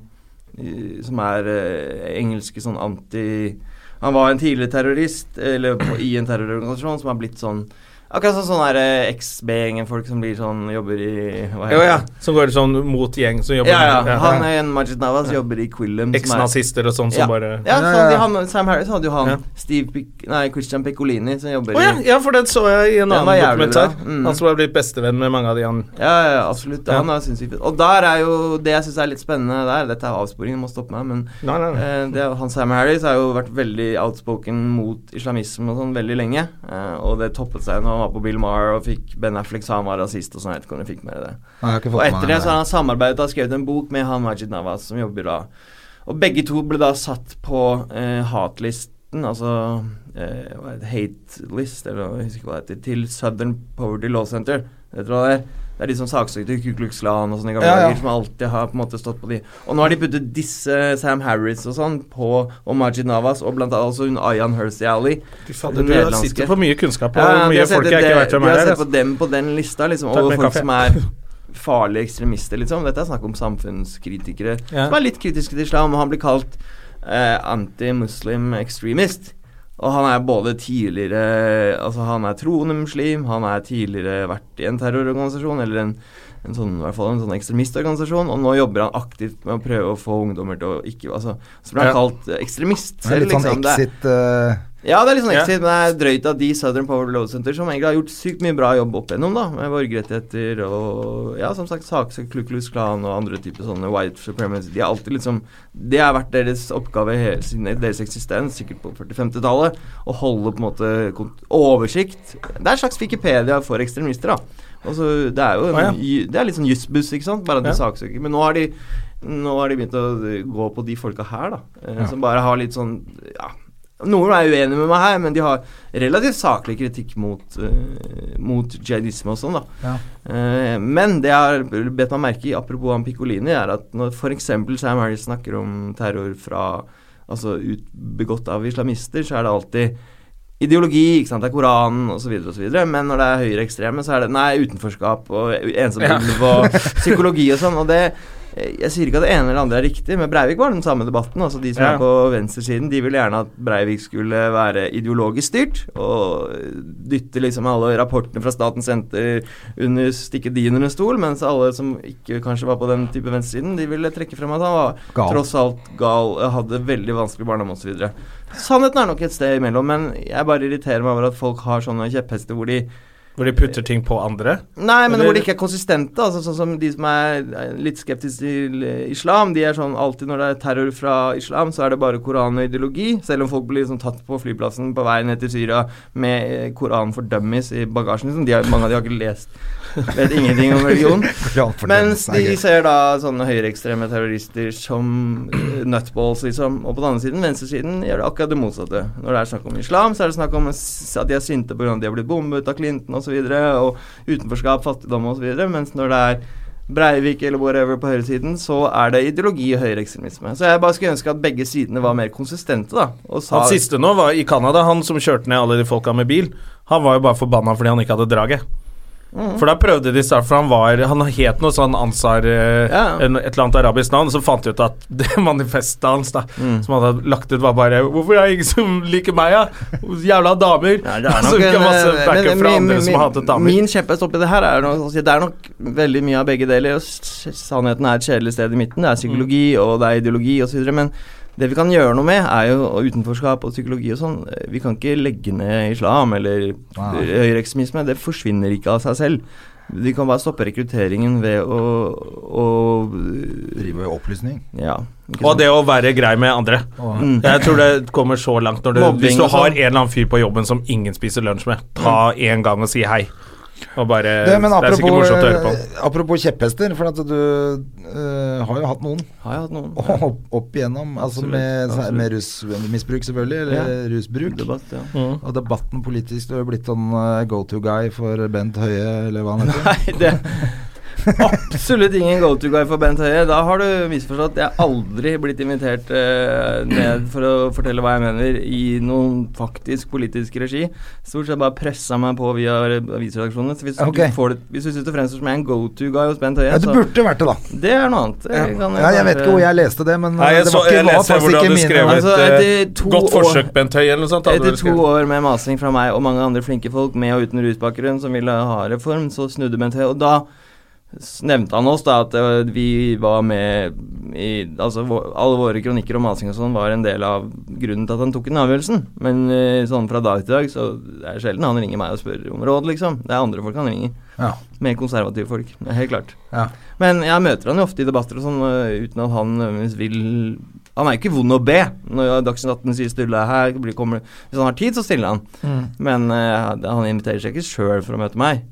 som er eh, engelske sånn anti Han var en tidligere terrorist, eller på, i en terrororganisasjon, som har blitt sånn Akkurat sånn sånn eh, ex-B-gjengen-folk som blir sånn Jobber i hva Jo, heter ja. det? Som går sånn mot gjeng som jobber Ja, ja. Han ja. er en Majid Navas jobber i Quillum. er- Eks-nazister og sånn som Ja. bare Ja, Ja, sånn, ja, de har, han, Sam Harris hadde jo han Ja. Steve Pic Nei, Christian Piccolini som jobber oh, ja, i ja, for den så jeg i en annen dokumentar. Mm. Han som har blitt bestevenn med mange av de han Ja, ja, absolutt. Ja. Han er sinnssykt. Og der er jo det jeg syns er litt spennende der Dette er avsporingen, må stoppe meg, men Nei, nei, nei. eh, det, han Sam Harris har jo vært veldig outspoken mot islamisme og sånn veldig lenge. Eh, og det toppet seg når han var på Bill Maher og fikk Ben Affleck sa han var rasist og sånn. Jeg vet ikke om jeg fikk med det. Nei, Og etter det så har han samarbeidet og skrevet en bok med han Majid Nawaz, som jobber da Og begge to ble da satt på eh, hatlisten, altså eh, hate list, eller jeg husker hva det heter, til Southern Poverty Law Center. Vet du hva det er? Det er de som saksøkte Ku Klux Klan og sånne gamle Ja, ja. dager, som alltid har på en måte stått på de. Og nå har de puttet disse Sam Harris og sånn på, og Majid Navas og blant annet også hun Ayan Hersey Den du sitter på mye kunnskap og Ja, mye har sett folk jeg ikke ikke vet hvem er. har sett på dem på den lista, liksom, over folk kaffe. som er farlige ekstremister, liksom. Dette er snakk om samfunnskritikere Ja. som er litt kritiske til islam, og han blir kalt eh, anti-muslim extremist. Og han er både tidligere Altså, han er troende muslim, han er tidligere vært i en terrororganisasjon, eller en, en sånn, i hvert fall en sånn ekstremistorganisasjon, og nå jobber han aktivt med å prøve å få ungdommer til å ikke Altså, så blir han Ja. kalt ekstremist er selv, litt sånn liksom. Exit eh, ja, det er litt sånn Ja. exit, men det er drøyt at de Southern Power Law Center, som egentlig har gjort sykt mye bra jobb opp igjennom, da, med borgerrettigheter og ja, som sagt, saksøkt Kluklus Klan og andre typer sånne white supremacy De har alltid liksom Det har vært deres oppgave siden deres eksistens, sikkert på 40-50-tallet, å holde på en måte oversikt. Det er en slags Wikipedia for ekstremister, da. Altså, Det er jo en, ah, ja. Det er litt sånn jussbuss, ikke sant, bare at de Ja. saksøker. Men nå har de nå har de begynt å gå på de folka her, da. eh, Ja. Som bare har litt sånn Ja, noen er uenige med meg her, men de har relativt saklig kritikk mot, uh, mot jihadisme og sånn, da. Ja. Uh, men det jeg har bedt meg merke i, apropos han Piccolini, er at når f.eks. Sam Harris snakker om terror fra Altså ut, begått av islamister, så er det alltid ideologi, ikke sant, det er Koranen osv., osv. Men når det er høyreekstreme, så er det nei, utenforskap og ensomhet og psykologi og sånn. Og det Jeg sier ikke at det ene eller andre er riktig, men Breivik var den samme debatten. Altså De som Ja. er på venstresiden, de ville gjerne at Breivik skulle være ideologisk styrt, og dytte liksom alle rapportene fra Statens senter under stikke de under en stol, mens alle som ikke kanskje var på den type venstresiden, de ville trekke frem at han var Gal. tross alt gal, hadde veldig vanskelig barndom osv. Sannheten er nok et sted imellom, men jeg bare irriterer meg over at folk har sånne kjepphester hvor de Hvor de putter ting på andre. Nei, men Eller- hvor de ikke er konsistente. Altså, sånn som de som er er litt skeptiske til eh, islam. De er sånn alltid når det er terror fra islam, så er det bare Koran og ideologi. Selv om folk blir liksom tatt på flyplassen på vei ned til Syria med eh, Koran for dummies i bagasjen. Liksom. De har, mange av de har ikke lest <laughs> Vet ingenting om religion. <laughs> Mens de ser da sånne høyreekstreme terrorister som eh, nutballs, liksom. Og på den andre siden, venstresiden, gjør det akkurat det motsatte. Når det er snakk om islam, så er det snakk om at de er sinte pga. at de har blitt bombet av Clinton osv. Og, så videre, og utenforskap, fattigdom osv. Mens når det er Breivik eller whatever på høyresiden, så er det ideologi og høyreekstremisme. Så jeg bare skulle ønske at begge sidene var mer konsistente, da. Og sa Han siste nå var i Canada, han som kjørte ned alle de folka med bil. Han var jo bare forbanna fordi han ikke hadde draget. Mm. For da prøvde de snart, for han var Han het noe sånn Ansar eh, Ja. Et eller annet arabisk navn, og så fant de ut at <laughs> det manifestet hans, da, Mm. som han hadde lagt ut, var bare 'Hvorfor er det ingen som liker meg, da? Jævla damer!' Ja, det er <laughs> nok fikk en, han masse eh, backup men fra min- som hatet damer. Min kjepphest oppi det her er nok, altså, det er nok veldig mye av begge deler. og Sannheten er et kjedelig sted i midten. Det er psykologi, Mm. og det er ideologi osv. Men Det vi kan gjøre noe med, er jo utenforskap og psykologi og sånn. Vi kan ikke legge ned islam eller wow. høyreekstremisme. Det forsvinner ikke av seg selv. Vi kan bare stoppe rekrutteringen ved å, å Drive opplysning. Ja. ikke Og det å være grei med andre. Oh. Jeg tror det kommer så langt når du, Mobbing Hvis du har sånn. en eller annen fyr på jobben som ingen spiser lunsj med, ta en gang og si hei. Og bare Det, men Det er sikkert apropos, morsomt å høre på. eh, apropos kjepphester, for at du uh, har jo hatt noen Har jeg hatt noen opp, opp igjennom. Altså Absolutt, med, absolutt. med rusmisbruk, selvfølgelig, eller Ja. rusbruk. debatt? Ja. Mm. Og debatten politisk, du har jo blitt sånn eh, go to guy for Bent Høie, eller hva han heter. <laughs> Nei, det Absolutt ingen go to guy for Bent Høie. Da har du misforstått. Jeg har aldri blitt invitert eh, ned for å fortelle hva jeg mener i noen faktisk politisk regi. Stort sett bare pressa meg på via avisredaksjonene. Så hvis, okay. du, får det, hvis du syns det fremstår som jeg er en go to guy hos Bent Høie, Ja, det burde vært det, da. det er noe annet. Jeg, Ja, kan ja, jeg vet ikke hvor jeg leste det, men Nei, jeg, det var ikke jeg hvordan hvor du skrev hadde skrevet Altså, et Godt forsøk, Bent Høie, eller noe sånt. Etter to år med masing fra meg og mange andre flinke folk med og uten rusbakgrunn som ville ha reform, så snudde Bent Høie. Og da nevnte han oss da at eh, vi var med i Altså alle våre kronikker om masing og sånn var en del av grunnen til at han tok den avgjørelsen. Men eh, sånn fra dag til dag så det er sjelden han ringer meg og spør om råd, liksom. Det er andre folk han ringer. Ja. Mer konservative folk. Det helt klart. Ja. Men jeg møter han jo ofte i debatter og sånn, øh, uten at han nødvendigvis vil Han er jo ikke vond å be. Når Dagsnytt 18 sier 'Sturle her', kommer, hvis han har tid, så stiller han. Mm. Men uh, han inviterer seg ikke sjøl for å møte meg.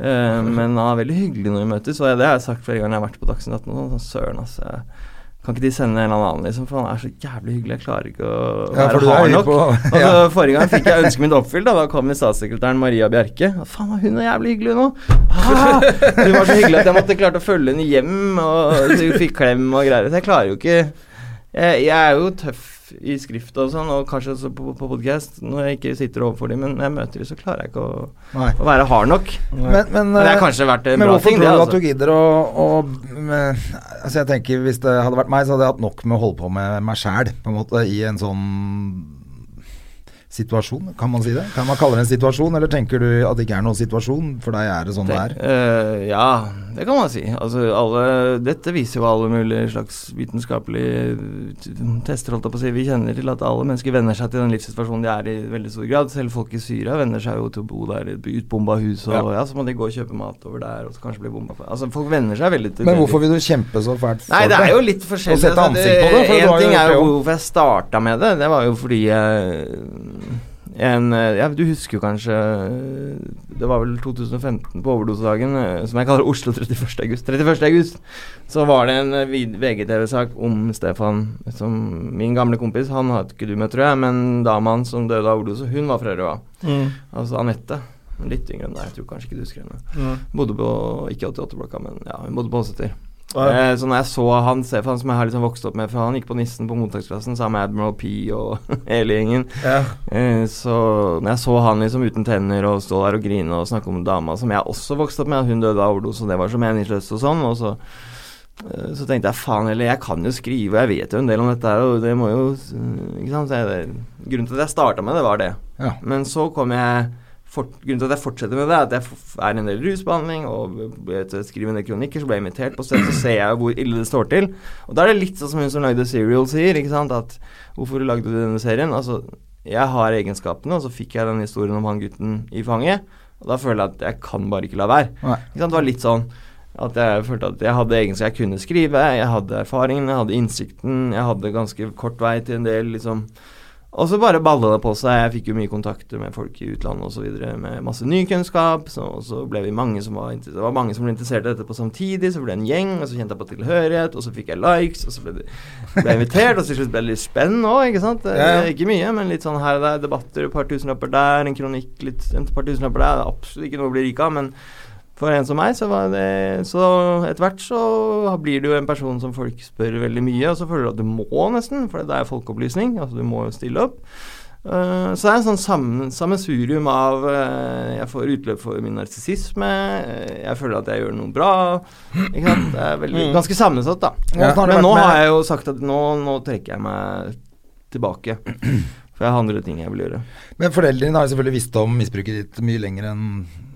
Eh, men han er veldig hyggelig når vi møtes, og det har jeg sagt flere ganger jeg har vært på Dagsnytt 18. Sånn, Søren, altså. jeg- Kan ikke de sende en eller annen, liksom? For han er så jævlig hyggelig. Jeg klarer ikke å Ja, være du hard nok. på- Altså, <laughs> Forrige gang fikk jeg ønsket mitt oppfylt. Da Da kom statssekretæren Maria Bjerke. Faen, var hun er jævlig hyggelig nå. Ah, hun var så hyggelig at jeg måtte klarte å følge henne hjem, og så fikk klem og greier. Så jeg klarer jo ikke jeg, jeg er jo tøff i skrift og sånn, og kanskje også på, på podcast når jeg ikke sitter overfor dem, men når jeg møter dem, så klarer jeg ikke å, å være hard nok. Men, men, Men det eh, har kanskje vært en Men bra hvorfor ting, tror det. du at Altså. du gidder å, å men, Altså jeg tenker Hvis det hadde vært meg, så hadde jeg hatt nok med å holde på med meg sjæl, på en måte, i en sånn situasjon, kan man si det? Kan man kalle det en situasjon, eller tenker du at det ikke er noen situasjon? For deg er det sånn det er? Uh, ja, det kan man si. Altså, alle, dette viser jo alle mulige slags vitenskapelige tester, holdt jeg på å si. Vi kjenner til at alle mennesker venner seg til den livssituasjonen de er i veldig stor grad. Selv folk i Syria venner seg jo til å bo der i et utbomba hus, og ja. så må de gå og kjøpe mat over der, og så kanskje bli bomba Altså, folk venner seg veldig til Men hvorfor vil du kjempe så fælt Nei, det er jo litt forskjellig. Å sette Altså, ansikt på det, for en ting er jo hvorfor jeg starta med det. Det var jo fordi jeg en, eh, ja, Du husker jo kanskje eh, Det var vel 2015 på overdosedagen, eh, som jeg kaller Oslo 31. august. 31. august så var det en VGTV-sak om Stefan, som min gamle kompis. Han har ikke du møtt, tror jeg, men dama hans som døde av overdose, hun var fra Røa. Mm. Altså Anette. Litt yngre enn deg, jeg tror kanskje ikke du husker henne. Mm. Bodde på, ikke 88-blokka, men ja, hun bodde på Åseter. Eh, så når jeg så han Stefan, som jeg har liksom vokst opp med, for han gikk på Nissen på mottaksklassen sammen med Admiral P og <laughs> hele gjengen, Yeah. Uh, så når jeg så han liksom uten tenner og stå der og grine og snakke om dama som jeg også vokste opp med, hun døde av overdose, og det var så meningsløst og sånn, og så eh, så tenkte jeg faen heller, jeg kan jo skrive, og jeg vet jo en del om dette her, og det må jo Ikke sant. Grunnen til at jeg starta med det, var det. Ja. Men så kom jeg fort, Grunnen til at jeg fortsetter med det, er at jeg er en del rusbehandling og skriver en del kronikker, så ble jeg invitert på stedet, så ser jeg hvor ille det står til. Og da er det litt sånn som hun som lagde Serial sier, ikke sant, at hvorfor lagde du denne serien? Altså, jeg har egenskapene, og så fikk jeg den historien om han gutten i fanget, og da føler jeg at jeg kan bare ikke la være. Ikke sant, det var litt sånn at jeg følte at jeg hadde egenskaper jeg kunne skrive, jeg hadde erfaringen, jeg hadde innsikten, jeg hadde ganske kort vei til en del, liksom og så bare balla det på seg. Jeg fikk jo mye kontakter med folk i utlandet osv. med masse ny kunnskap. Så, og så ble vi mange som var, det var mange som ble interessert i dette på samtidig. Så ble det en gjeng, og så kjente jeg på tilhørighet, og så fikk jeg likes, og så ble, det, ble jeg invitert, og til slutt ble det litt spenn òg, ikke sant. Ja, ja. Ikke mye, men litt sånn her og der. Debatter, et par tusenlapper der, en kronikk, litt, et par tusenlapper der. Det er absolutt ikke noe å bli rik av, men for en som meg, så var det Så etter hvert så blir du jo en person som folk spør veldig mye, og så føler du at du må nesten, for det er folkeopplysning. Altså du må jo stille opp. Uh, så det er en sånn sammen, sammensurium av uh, Jeg får utløp for min narsissisme, uh, jeg føler at jeg gjør noe bra. Ikke sant? Det er veldig, ganske sammensatt, da. Ja. Men nå har jeg jo sagt at nå, nå trekker jeg meg tilbake. For jeg har andre ting jeg vil gjøre. Men foreldrene dine har selvfølgelig visst om misbruket ditt mye lenger enn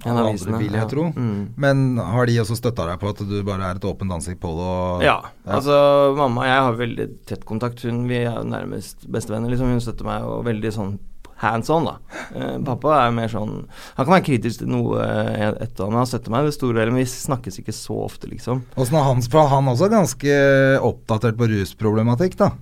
alle andre, vil jeg ja. tro. Mm. Men har de også støtta deg på at du bare er et åpent ansikt på det? Og, Ja, altså mamma og jeg har veldig tett kontakt. Hun, vi er jo nærmest bestevenner, liksom. Hun støtter meg og veldig sånn hands on, da. Eh, pappa er mer sånn Han kan være kritisk til noe eh, etter han, men han støtter meg det store hele, men vi snakkes ikke så ofte, liksom. Åssen er han, for han også ganske oppdatert på rusproblematikk, da?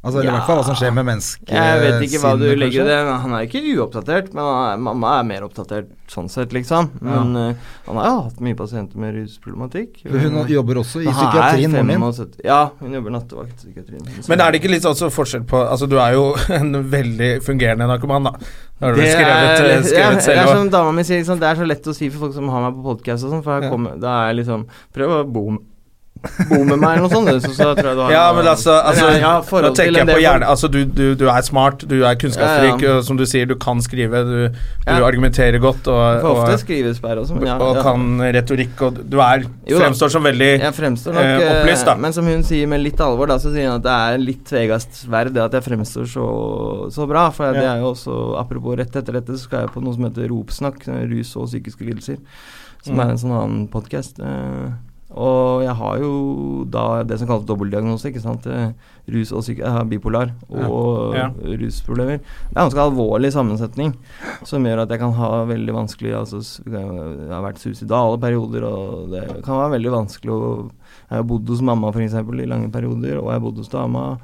Altså, ja. i hvert fall hva som skjer med mennesket. Jeg vet ikke hva du legger i det. Han er ikke uoppdatert, men er, mamma er mer oppdatert sånn sett, liksom. Men eh, han har jo hatt mye pasienter med rusproblematikk. Hun, Hun jobber også i psykiatrien, moren min. Ja, hun jobber nattevakt i psykiatrien. Men er det ikke litt sånn så forskjell på Altså, du er jo <laughs> en veldig fungerende narkoman, da. Har du Det skrevet, er, eh, ja, det er selv som dama mi sier, liksom, det er så lett å si for folk som har meg på podkast og sånn, for her Ja. kommer, da er jeg liksom Prøv å bo, bo med meg eller noe sånt, så, så tror jeg du har Ja, men altså, altså Men ja, til tenker jeg på hjerne Altså, du, du, du er smart, du er kunnskapsrik, Ja, ja. som du sier, du kan skrive, du, du argumenterer godt og, For ofte og, skrivesperre også, men ja, og kan retorikk, og du er Jo fremstår som veldig Jeg fremstår nok eh, eh, opplyst, da. Men som hun sier med litt alvor, da, så sier hun at det er litt tvegast verd det at jeg fremstår så, så bra. For det er jo også Apropos rett etter dette, så skal jeg på noe som heter Ropsnakk, eh, rus og psykiske lidelser. Som Mm. er en sånn annen podkast. Eh, og jeg har jo da det som kalles dobbeltdiagnose, ikke sant. Eh, rus og psyk har bipolar og Ja. rusproblemer. Det er en ganske alvorlig sammensetning som gjør at jeg kan ha veldig vanskelig altså, Jeg har vært suicidale perioder, og det kan være veldig vanskelig å Jeg har bodd hos mamma f.eks. i lange perioder, og jeg har bodd hos dama.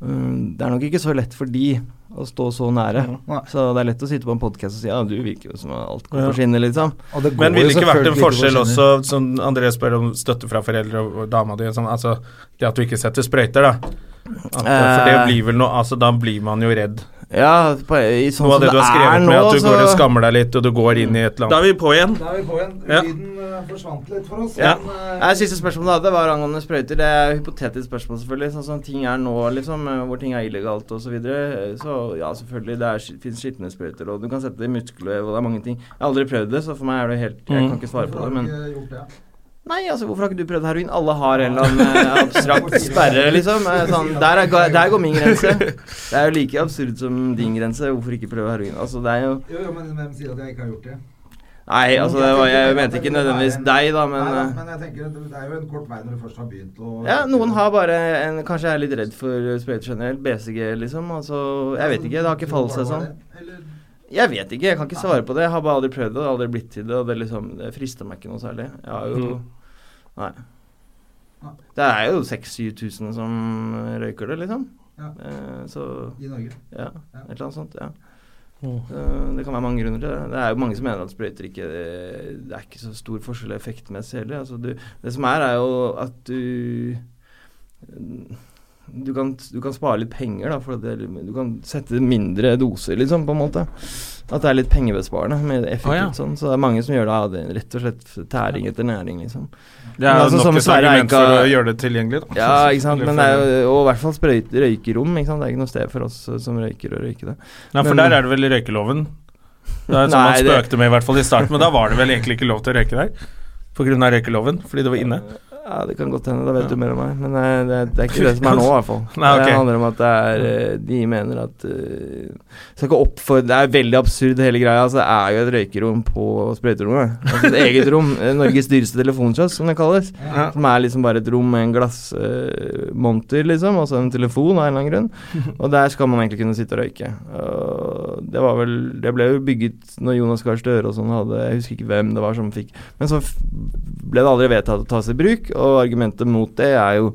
Mm, det er nok ikke så lett for de å stå så nære. Ja. Så det er lett å sitte på en podkast og si ja, du virker jo som alt går Ja. på skinner, liksom. Og det går Men ville det ikke vært en forskjell også, som André spør om støtte fra foreldre og, dama di, sånn, altså det at du ikke setter sprøyter, da? At, for det Eh. blir vel noe Altså, da blir man jo redd. Ja, på, i sånn Noe av det du har skrevet med, nå, at du så går og skammer deg litt, og du går inn i et eller annet Da er vi på igjen. Da er vi på igjen. Ja. Lyden eh, forsvant litt for oss. Ja. men, uh... ja, Siste spørsmål da, det var angående sprøyter. Det er hypotetisk spørsmål, selvfølgelig. Sånn som ting er nå, liksom, eh, hvor ting er illegalt osv. Så, videre. så ja, selvfølgelig. Det er, finnes skitne sprøyter, og du kan sette det i muskelvev, og det er mange ting. Jeg har aldri prøvd det, så for meg er det helt Jeg Mm. kan ikke svare på det, har men Nei, altså, hvorfor har ikke du prøvd heroin? Alle har en eller annen eh, abstrakt <laughs> sperre, liksom. Eh, Sånn, der, er, der går min grense. Det er jo like absurd som din grense. Hvorfor ikke prøve heroin? Altså, det er jo Jo, jo, men hvem sier at jeg ikke har gjort det? Nei, altså, jeg, var, jeg mente ikke nødvendigvis deg, da, men Nei, eh, men jeg tenker at det er jo en kort vei når du først har begynt å Ja, noen har bare en, Kanskje er litt redd for sprøyter generelt. BCG, liksom. Altså, jeg vet ikke. Det har ikke falt seg sånn. Eller Jeg vet ikke. Jeg kan ikke svare på det. Jeg har bare aldri prøvd det. Det har aldri blitt til det. Og det liksom Det frister meg ikke noe særlig. Jeg har jo Nei. Det er jo 6000-7000 som røyker det, liksom. Ja. Eh, så i Norge. ja, Ja. et eller annet sånt. Ja. Så det kan være mange grunner til det. Det er jo mange som mener at sprøyter ikke Det er ikke så stor forskjell effektmessig heller. Altså du, det som er, er jo at du du kan, du kan spare litt penger, da, for at det, du kan sette mindre doser, liksom, på en måte. At det er litt pengebesparende med effektivt ah, ja. sånn. Så det er mange som gjør det av det, rett og slett tæring etter næring, liksom. Det er altså, nok et argument for å gjøre det tilgjengelig, da. Ja, ikke sant. Men det er jo Og i hvert fall sprøyte, røykerom, ikke sant. Det er ikke noe sted for oss eh, som røyker å røyke det. Nei, for Men- der er det vel røykeloven. Det er sånn man det- spøkte med i hvert fall i starten, men da var det vel egentlig ikke lov til å røyke der? På grunn av røykeloven, fordi det var inne. Ja, det kan godt hende. Da vet du mer om meg. Men eh, det, det er ikke det som er nå, i hvert fall. <laughs> Nei, okay. Det handler om at det er eh, De mener at uh, Skal ikke oppfordre Det er veldig absurd, hele greia. Altså, det er jo et røykerom på sprøyterommet. Altså et eget rom. <laughs> Norges dyreste telefonkiosk, som det kalles. Ja. Som er liksom bare et rom med en glassmonter, liksom, og så en telefon av en eller annen grunn. <laughs> Og der skal man egentlig kunne sitte og røyke. Uh, det var vel Det ble jo bygget når Jonas Gahr Støre og sånn hadde Jeg husker ikke hvem det var som fikk Men så ble det aldri vedtatt å tas i bruk, og argumentet mot det er jo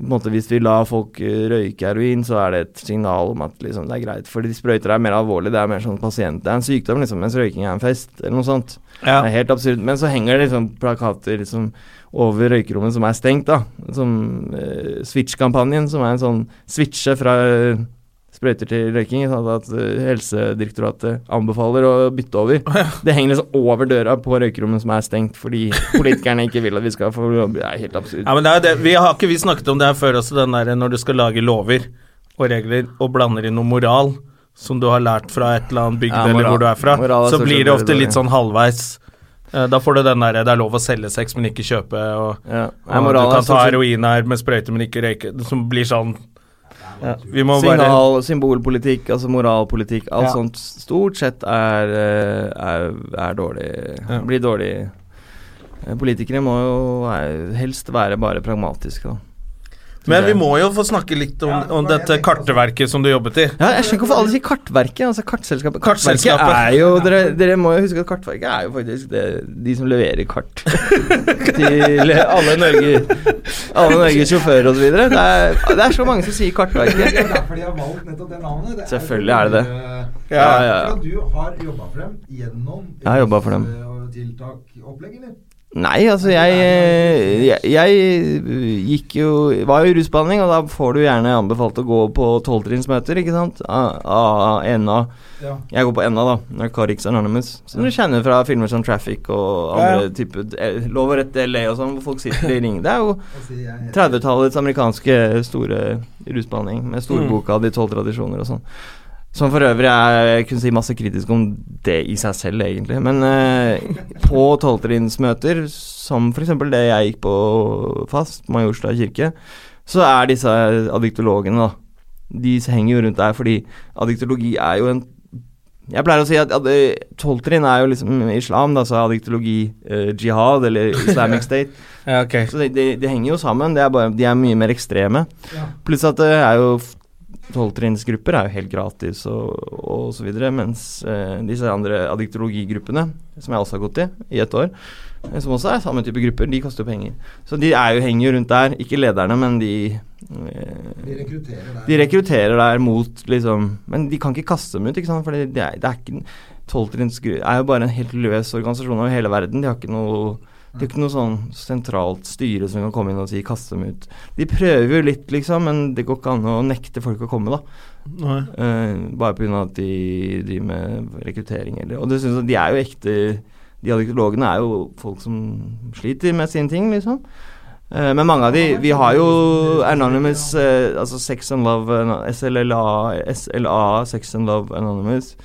på en måte Hvis vi lar folk eh, røyke heroin, så er det et signal om at liksom, det er greit. Fordi sprøyter er mer alvorlig. Det er mer sånn pasient Det er en sykdom, liksom, mens røyking er en fest, eller noe sånt. Ja. Det er helt absurd. Men så henger det liksom plakater liksom over røykerommet som er stengt, da. Som eh, Switch-kampanjen, som er en sånn switche fra eh, sprøyter til røyking. Sånn at eh, Helsedirektoratet anbefaler å bytte over. Det henger liksom over døra på røykerommet som er stengt, fordi politikerne ikke vil at vi skal få Det er helt absurd. Ja, men det er det. Vi har ikke vi snakket om det her før også, den der når du skal lage lover og regler og blander inn noe moral som du har lært fra et eller annet bygd Ja, eller hvor du er fra, er så blir det ofte litt sånn halvveis. Eh, Da får du den derre det er lov å selge sex, men ikke kjøpe, og, Ja. og du kan ta heroin her med sprøyte, men ikke røyke, som blir sånn Ja, vi må bare symbolpolitikk, altså moralpolitikk, alt Ja. sånt stort sett er, eh, er, er dårlig. Ja. Blir dårlig. Eh, Politikere må jo helst være bare pragmatiske, da. Men vi må jo få snakke litt om, om dette kartverket som du jobbet i. Ja, jeg skjønner ikke hvorfor alle sier Kartverket. Altså Kartselskapet. Kartverket Kartselskapet. er jo dere, dere må jo huske at Kartverket er jo faktisk det, de som leverer kart <laughs> til alle Norge Alle Norges sjåfører osv. Det, er- det er så mange som sier Kartverket. Det er derfor de har valgt nettopp det navnet. Selvfølgelig er det det. Ja, Ja, ja, ja. Du har jobba for dem gjennom Jeg har jobba for dem. tiltak-opplegg, eller? Nei, altså jeg, jeg, jeg gikk jo Var jo i rusbehandling, og da får du gjerne anbefalt å gå på tolvtrinnsmøter, ikke sant? A- A- NA. Ja. Jeg går på NA, da. Narcotics Anonymous. Som du kjenner fra filmer som Traffic og andre Ja, typer eh, Lov og rett LA og sånn, hvor folk sitter i <laughs> ring. Det er jo Og si jeg heter 30-tallets amerikanske store rusbehandling, med storboka De tolv tradisjoner og sånn. Som for øvrig er kunne si masse kritisk om det i seg selv, egentlig. Men eh, på tolvtrinnsmøter, som f.eks. det jeg gikk på fast, Majorstad kirke, så er disse addiktologene, da De henger jo rundt der fordi addiktologi er jo en jeg pleier å si at tolvtrinn er jo liksom islam, da, så addiktologi eh, jihad eller Islamic State. <laughs> Ja, okay. Så de, de, de henger jo sammen, det er bare, de er mye mer ekstreme. Ja. Pluss at det er jo Tolvtrinnsgrupper er jo helt gratis og, og så videre, mens eh, disse andre adiktologigruppene, som jeg også har gått i i et år, eh, som også er samme type grupper, de koster jo penger. Så de er jo, henger jo rundt der, ikke lederne, men de eh, De rekrutterer der. de rekrutterer der mot liksom Men de kan ikke kaste dem ut, ikke sant? For det, det, er, det er ikke Tolvtrinnsgru er jo bare en helt løs organisasjon over hele verden. De har ikke noe de er ikke noe sånn sentralt styre som kan komme inn og si 'kaste dem ut'. De prøver jo litt, liksom, men det går ikke an å nekte folk å komme, da. Nei. Uh, bare pga. at de driver med rekruttering. Eller, og det synes jeg, de er jo ekte De adjektologene er jo folk som sliter med sine ting, liksom. Uh, men mange av de Vi har jo Anonymous, uh, altså Sex and Love, SLLA, SLA, Sex and Love Anonymous.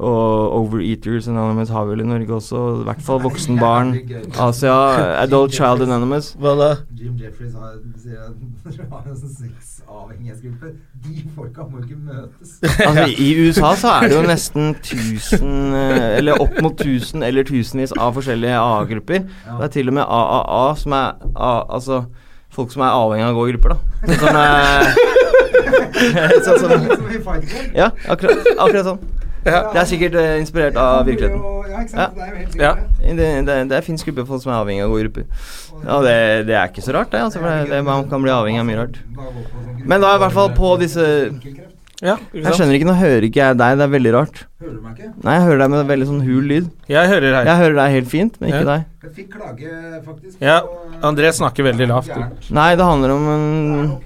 Og Overeaters Anonymous har vi vel i Norge også. I hvert fall voksenbarn. Asia, Adult Child Anonymous. Hva da? Jim Jeffries har, <laughs> har en sånn sexavhengighetsgruppe. De folka må ikke møtes. <laughs> Altså, I USA så er det jo nesten 1000 eh, Eller opp mot 1000 eller tusenvis av forskjellige AA-grupper. Det er til og med AAA som er A, Altså folk som er avhengig av å gå i grupper, da. Sånn som <laughs> Sånn Club. Ja, akkurat, akkurat sånn. Det er sikkert uh, inspirert av virkeligheten. Ja, er Ja. Det, det, det fins grupper folk som er avhengig av gode grupper. Ja, det, det er ikke så rart, det. Altså, for det, det, man kan bli avhengig av mye rart. Men da i hvert fall på disse Ja, Jeg skjønner ikke, nå hører ikke jeg deg, det er veldig rart. Hører du meg ikke? Nei, jeg hører deg med veldig sånn hul lyd. Jeg hører deg Jeg hører deg helt fint, men ikke Ja. deg. Jeg fikk klage, faktisk. Ja, André snakker veldig lavt. Nei, det handler om er en.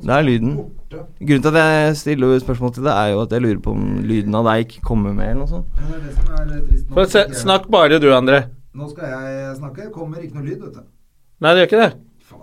Det er lyden. Borte. Grunnen til at jeg stiller spørsmål til det, er jo at jeg lurer på om lyden av deg ikke kommer med, eller noe sånt. Ja, det er det som er eh, trist. Nå se, snakk bare du, André. Nå skal jeg snakke. Kommer ikke noe lyd, vet du. Nei, det gjør ikke det.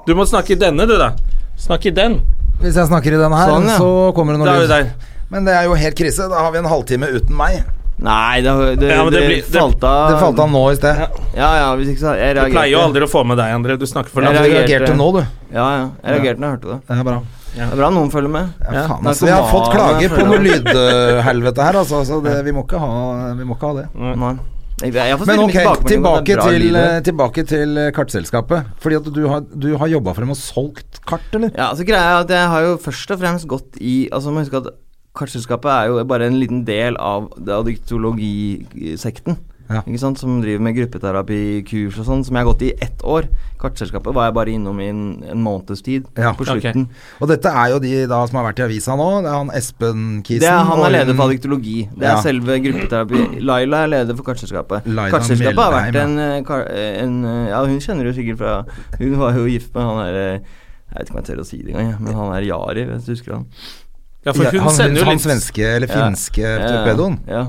Du må snakke i denne, du, da. Snakk i den. Hvis jeg snakker i denne her, Sånn, ja. så kommer det noe lyd. der. Men det er jo helt krise. Da har vi en halvtime uten meg. Nei, det, det, Ja, det, det blir- det- falt av Det falt av nå i sted. Ja, ja, hvis ikke så Jeg Du reagerte. pleier jo aldri å få med deg, André. Du snakker for Jeg lavt. Du reagerte. nå, du. Ja, ja. Jeg reagerte når jeg hørte det. Det er bra. Det er bra noen følger med. Ja, Ja. faen, altså, vi har fått klager på noe lydhelvete her, altså. Så det, vi, må ikke ha, vi må ikke ha det. Nei. Men ok, tilbake til, tilbake til eh, kartselskapet. Fordi at du har, du har jobba for dem og solgt kart, eller? Ja, altså greia er at jeg har jo først og fremst gått i Altså må huske at Kartselskapet er jo bare en liten del av det addiktologisekten. Ja. Ikke sant, Som driver med gruppeterapi, kurs og sånn, som jeg har gått i ett år. Kartselskapet var jeg bare innom i en, en måneds tid, Ja, på slutten. slutten. Og dette er jo de da som har vært i avisa nå. Det er han Espen Kisen. Det er, han er leder for adiktologi. Det er Ja. selve gruppeterapi. Laila er leder for Kartselskapet. Kartselskapet har vært en, eh, eh, en eh, Ja, hun kjenner du sikkert fra Hun var jo gift med han derre Jeg vet ikke om jeg tør å si det engang, men han er Jari, hvis du husker han. Ja, for hun han, sender jo han litt svenske eller finske ja, torpedoen. Ja. Ja,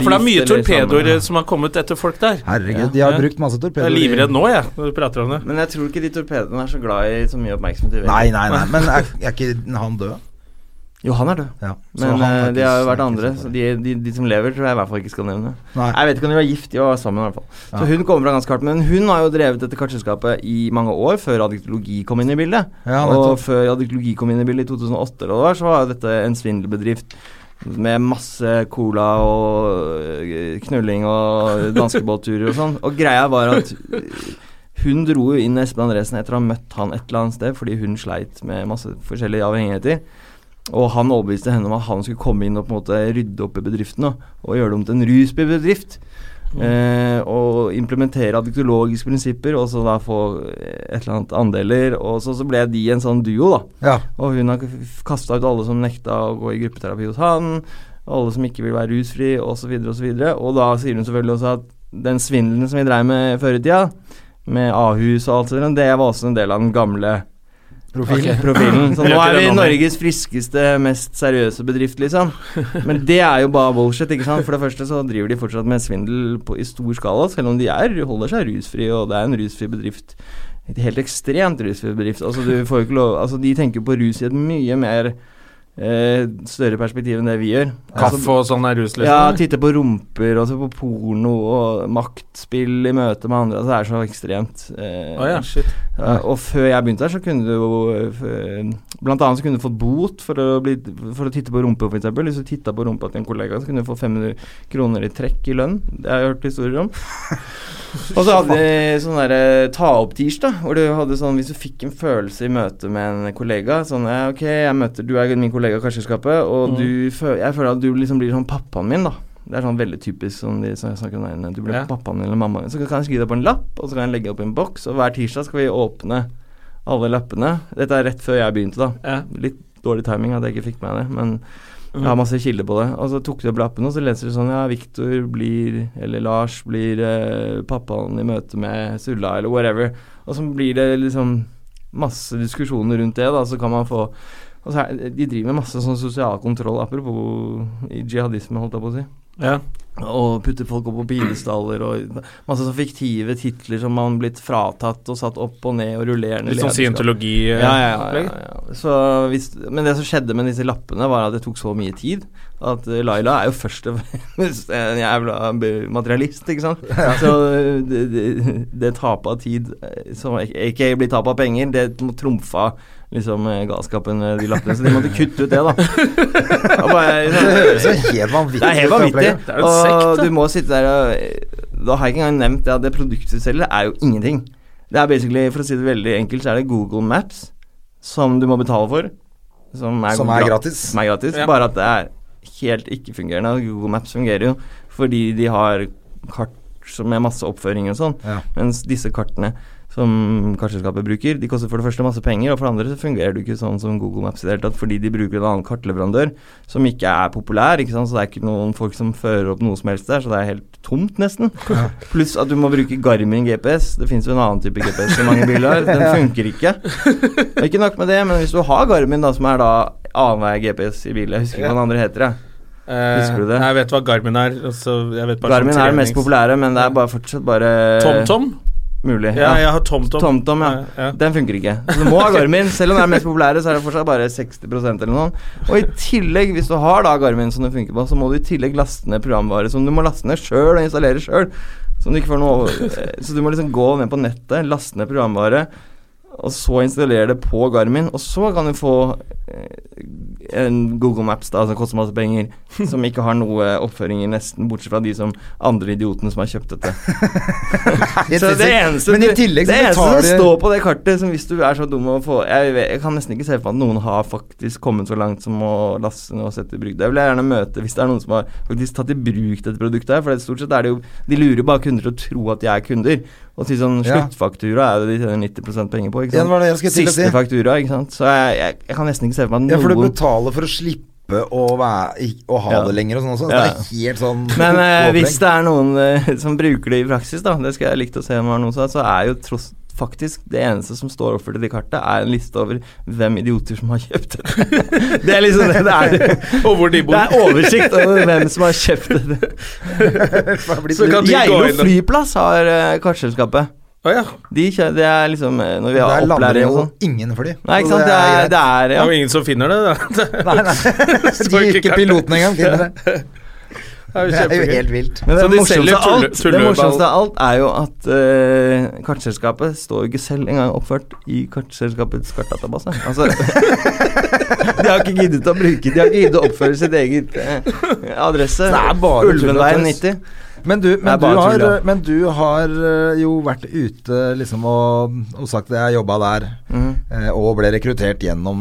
for det er mye torpedoer sammen. som har kommet etter folk der. Herregud, de har Ja. brukt masse Jeg torpedoer. er livredd nå, jeg, når du prater om det. Men jeg tror ikke de torpedoene er så glad i så mye oppmerksomhet. Nei, nei, nei. Men er, er ikke han død? Jo, han er død. Ja, Men er eh, ikke- de har jo vært andre, så de, de, de som lever, tror jeg i hvert fall ikke skal nevne. Nei. Jeg vet ikke om de var gift, de var sammen i hvert fall. Så Ja. hun kommer fra ganske hardt. Men hun har jo drevet dette kartselskapet i mange år, før adjektologi kom inn i bildet. Ja, og før adjektologi kom inn i bildet i 2008, eller hva det var, så var jo dette en svindelbedrift med masse cola og øh, knulling og danskebåtturer og sånn. Og greia var at øh, hun dro jo inn Espen Andresen etter å ha møtt han et eller annet sted fordi hun sleit med masse forskjellige avhengigheter. Og han overbeviste henne om at han skulle komme inn og på en måte rydde opp i bedriften og, og gjøre det om til en rusbedrift. Eh, og implementere addiktologiske prinsipper og så da få et eller annet andeler. Og så, så ble de en sånn duo, da. Ja. Og hun har kasta ut alle som nekta å gå i gruppeterapi hos han, alle som ikke vil være rusfri, osv., osv. Og, og da sier hun selvfølgelig også at den svindelen som vi dreiv med før i tida, med Ahus og alt sånt, det var også en del av den gamle Profilen. profilen. Så <laughs> nå er vi. Norges friskeste, mest seriøse bedrift, liksom. Men det er jo bare bullshit, ikke sant. For det første så driver de fortsatt med svindel på, i stor skala, selv om de er, holder seg rusfri, og det er en rusfri bedrift. Et helt ekstremt rusfri bedrift. Altså, du får jo ikke lov Altså, de tenker på rus i et mye mer eh, større perspektiv enn det vi gjør. Altså, Kaffe og sånn er rus, liksom? ja, titte på rumper og se på porno og maktspill i møte med andre. Altså, det er så ekstremt. Eh, oh, ja, shit. ja, og før jeg begynte her, så kunne du jo eh, Blant annet så kunne du fått bot for å, bli, for å titte på rumpa, f.eks. Hvis du titta på rumpa til en kollega, så kunne du få 500 kroner i trekk i lønn. Det har jeg hørt historier om. <laughs> og så hadde de sånn derre ta-opp-tirsdag, hvor du hadde sånn Hvis du fikk en følelse i møte med en kollega Sånn ja, Ok, jeg møter Du er min kollega i Karselskapet, og du fø- jeg føler at du liksom blir sånn pappaen min, da. Det er sånn veldig typisk som de som jeg snakker om der, Du blir Ja. pappaen min eller mammaen min. Så kan jeg skrive det på en lapp, og så kan jeg legge det opp i en boks, og hver tirsdag skal vi åpne alle lappene. Dette er rett før jeg begynte, da. Ja. Litt dårlig timing at jeg ikke fikk med det, men jeg Mm. har masse kilder på det. Og så tok de opp lappen, og så leser de sånn Ja, Viktor blir, eller Lars blir eh, pappaen i møte med Sulla, eller whatever. Og så blir det liksom masse diskusjoner rundt det, da, så kan man få og så er, De driver med masse sånn sosial kontroll, apropos i jihadisme, holdt jeg på å si. Ja. Og putter folk opp på pilestaller og masse sånn fiktive titler som man blitt fratatt og satt opp og ned og rullerende Litt sånn scientologi Ja, ja, ja, ja, ja. Så hvis, men det som skjedde med disse lappene, var at det tok så mye tid. At eh, Laila er jo først og fremst en jævla materialist, ikke sant. Så eh, det, det, det tapet av tid, eh, som ikke blir tap av penger, det trumfa liksom eh, galskapen med de lappene. Så de måtte kutte ut det, da. <laughs> Og bare, Det høres jo helt vanvittig det er helt vanvittig. Det er jo sekt, Og du må sitte der og Da har jeg ikke engang nevnt det at det produktet du selger, er jo ingenting. Det er basically, for å si det veldig enkelt, så er det Google Maps som du må betale for. Som er, Som er gratis. Som er gratis. Ja. Bare at det er helt ikke-fungerende. Google Maps fungerer jo fordi de har kart som med masse oppføringer og sånn. Ja. Mens disse kartene som kartselskapet bruker, de koster for det første masse penger, og for det andre så fungerer det ikke sånn som Google Maps i det hele tatt, fordi de bruker en annen kartleverandør som ikke er populær, ikke sant, så det er ikke noen folk som fører opp noe som helst der, så det er helt tomt nesten. Pluss at du må bruke Garmin GPS, det finnes jo en annen type GPS som mange biler har, den funker ikke. Og ikke nok med det, men hvis du har Garmin da, som er da annenhver GPS i bilen, jeg husker ikke hva den andre heter, jeg. Eh, Husker du det? Jeg vet hva Garmin er. Altså, jeg vet bare Garmin er den mest populære, men det er bare fortsatt bare TomTom? Mulig. Ja, jeg har TomTom. TomTom, ja. ja. Den funker ikke. Så du må ha Garmin. Selv om det er mest populære, så er det fortsatt bare 60% eller noe. Og i tillegg, hvis du har da Garmin som det funker på, så må du i tillegg laste ned programvare som du må laste ned sjøl og installere sjøl. Som du ikke får noe eh, Så du må liksom gå ned på nettet, laste ned programvare, og så installere det på Garmin. Og så kan du få eh, en Google Maps da, som koster masse penger, <laughs> som ikke har noe oppføringer, nesten, bortsett fra de som andre idiotene som har kjøpt dette. <laughs> Så det eneste, Men i tillegg så det eneste som betaler står på det kartet, som hvis du er så dum å få jeg, vet, jeg kan nesten ikke se for meg at noen har faktisk kommet så langt som å laste og sette i bruk. Det vil jeg gjerne møte hvis det er noen som har faktisk tatt i bruk dette produktet her. For det, stort sett er det jo De lurer bare kunder til å tro at de er kunder. Og til sånn sluttfaktura er det de tjener 90% penger på. Ikke Ja, det var det jeg skulle til å Siste si. faktura, ikke sant. Så jeg, jeg, jeg kan nesten ikke se for meg Ja, for du betaler for å slippe å, være, å ha Ja. det lenger og sånn også. Ja. Det er helt sånn <laughs> Men eh, hvis det er noen eh, som bruker det i praksis, da, det skal jeg likt å se om det var noen som så er jo tross faktisk det eneste som står oppført i det kartet, er en liste over hvem idioter som har kjøpt det. <laughs> det er liksom det det er. Og hvor de bor. Det er oversikt over hvem som har kjøpt det. Geilo flyplass har uh, kartselskapet. Oh, ja. De kjører, det er liksom eh, Når vi Der har lander det opplæring og jo sånn. ingen fly. Nei, ikke sant. Det er, det er Det ja. er jo ingen som finner det. Da. Nei, nei. <laughs> De ikke ikke piloten engang finner <laughs> det. Det er jo Det er jo helt vilt. Men det, morsomste av alt, det morsomste av alt er jo at uh, kartselskapet står jo ikke selv engang oppført i kartselskapets kartdatabase. Altså, <laughs> de har ikke giddet å bruke De har ikke giddet å oppføre sitt eget uh, adresse. Er Ulvenveien 90. Men du, men du, har, tur, men du har eh, jo vært ute liksom og, og sagt at jeg jobba der, eh, og ble rekruttert gjennom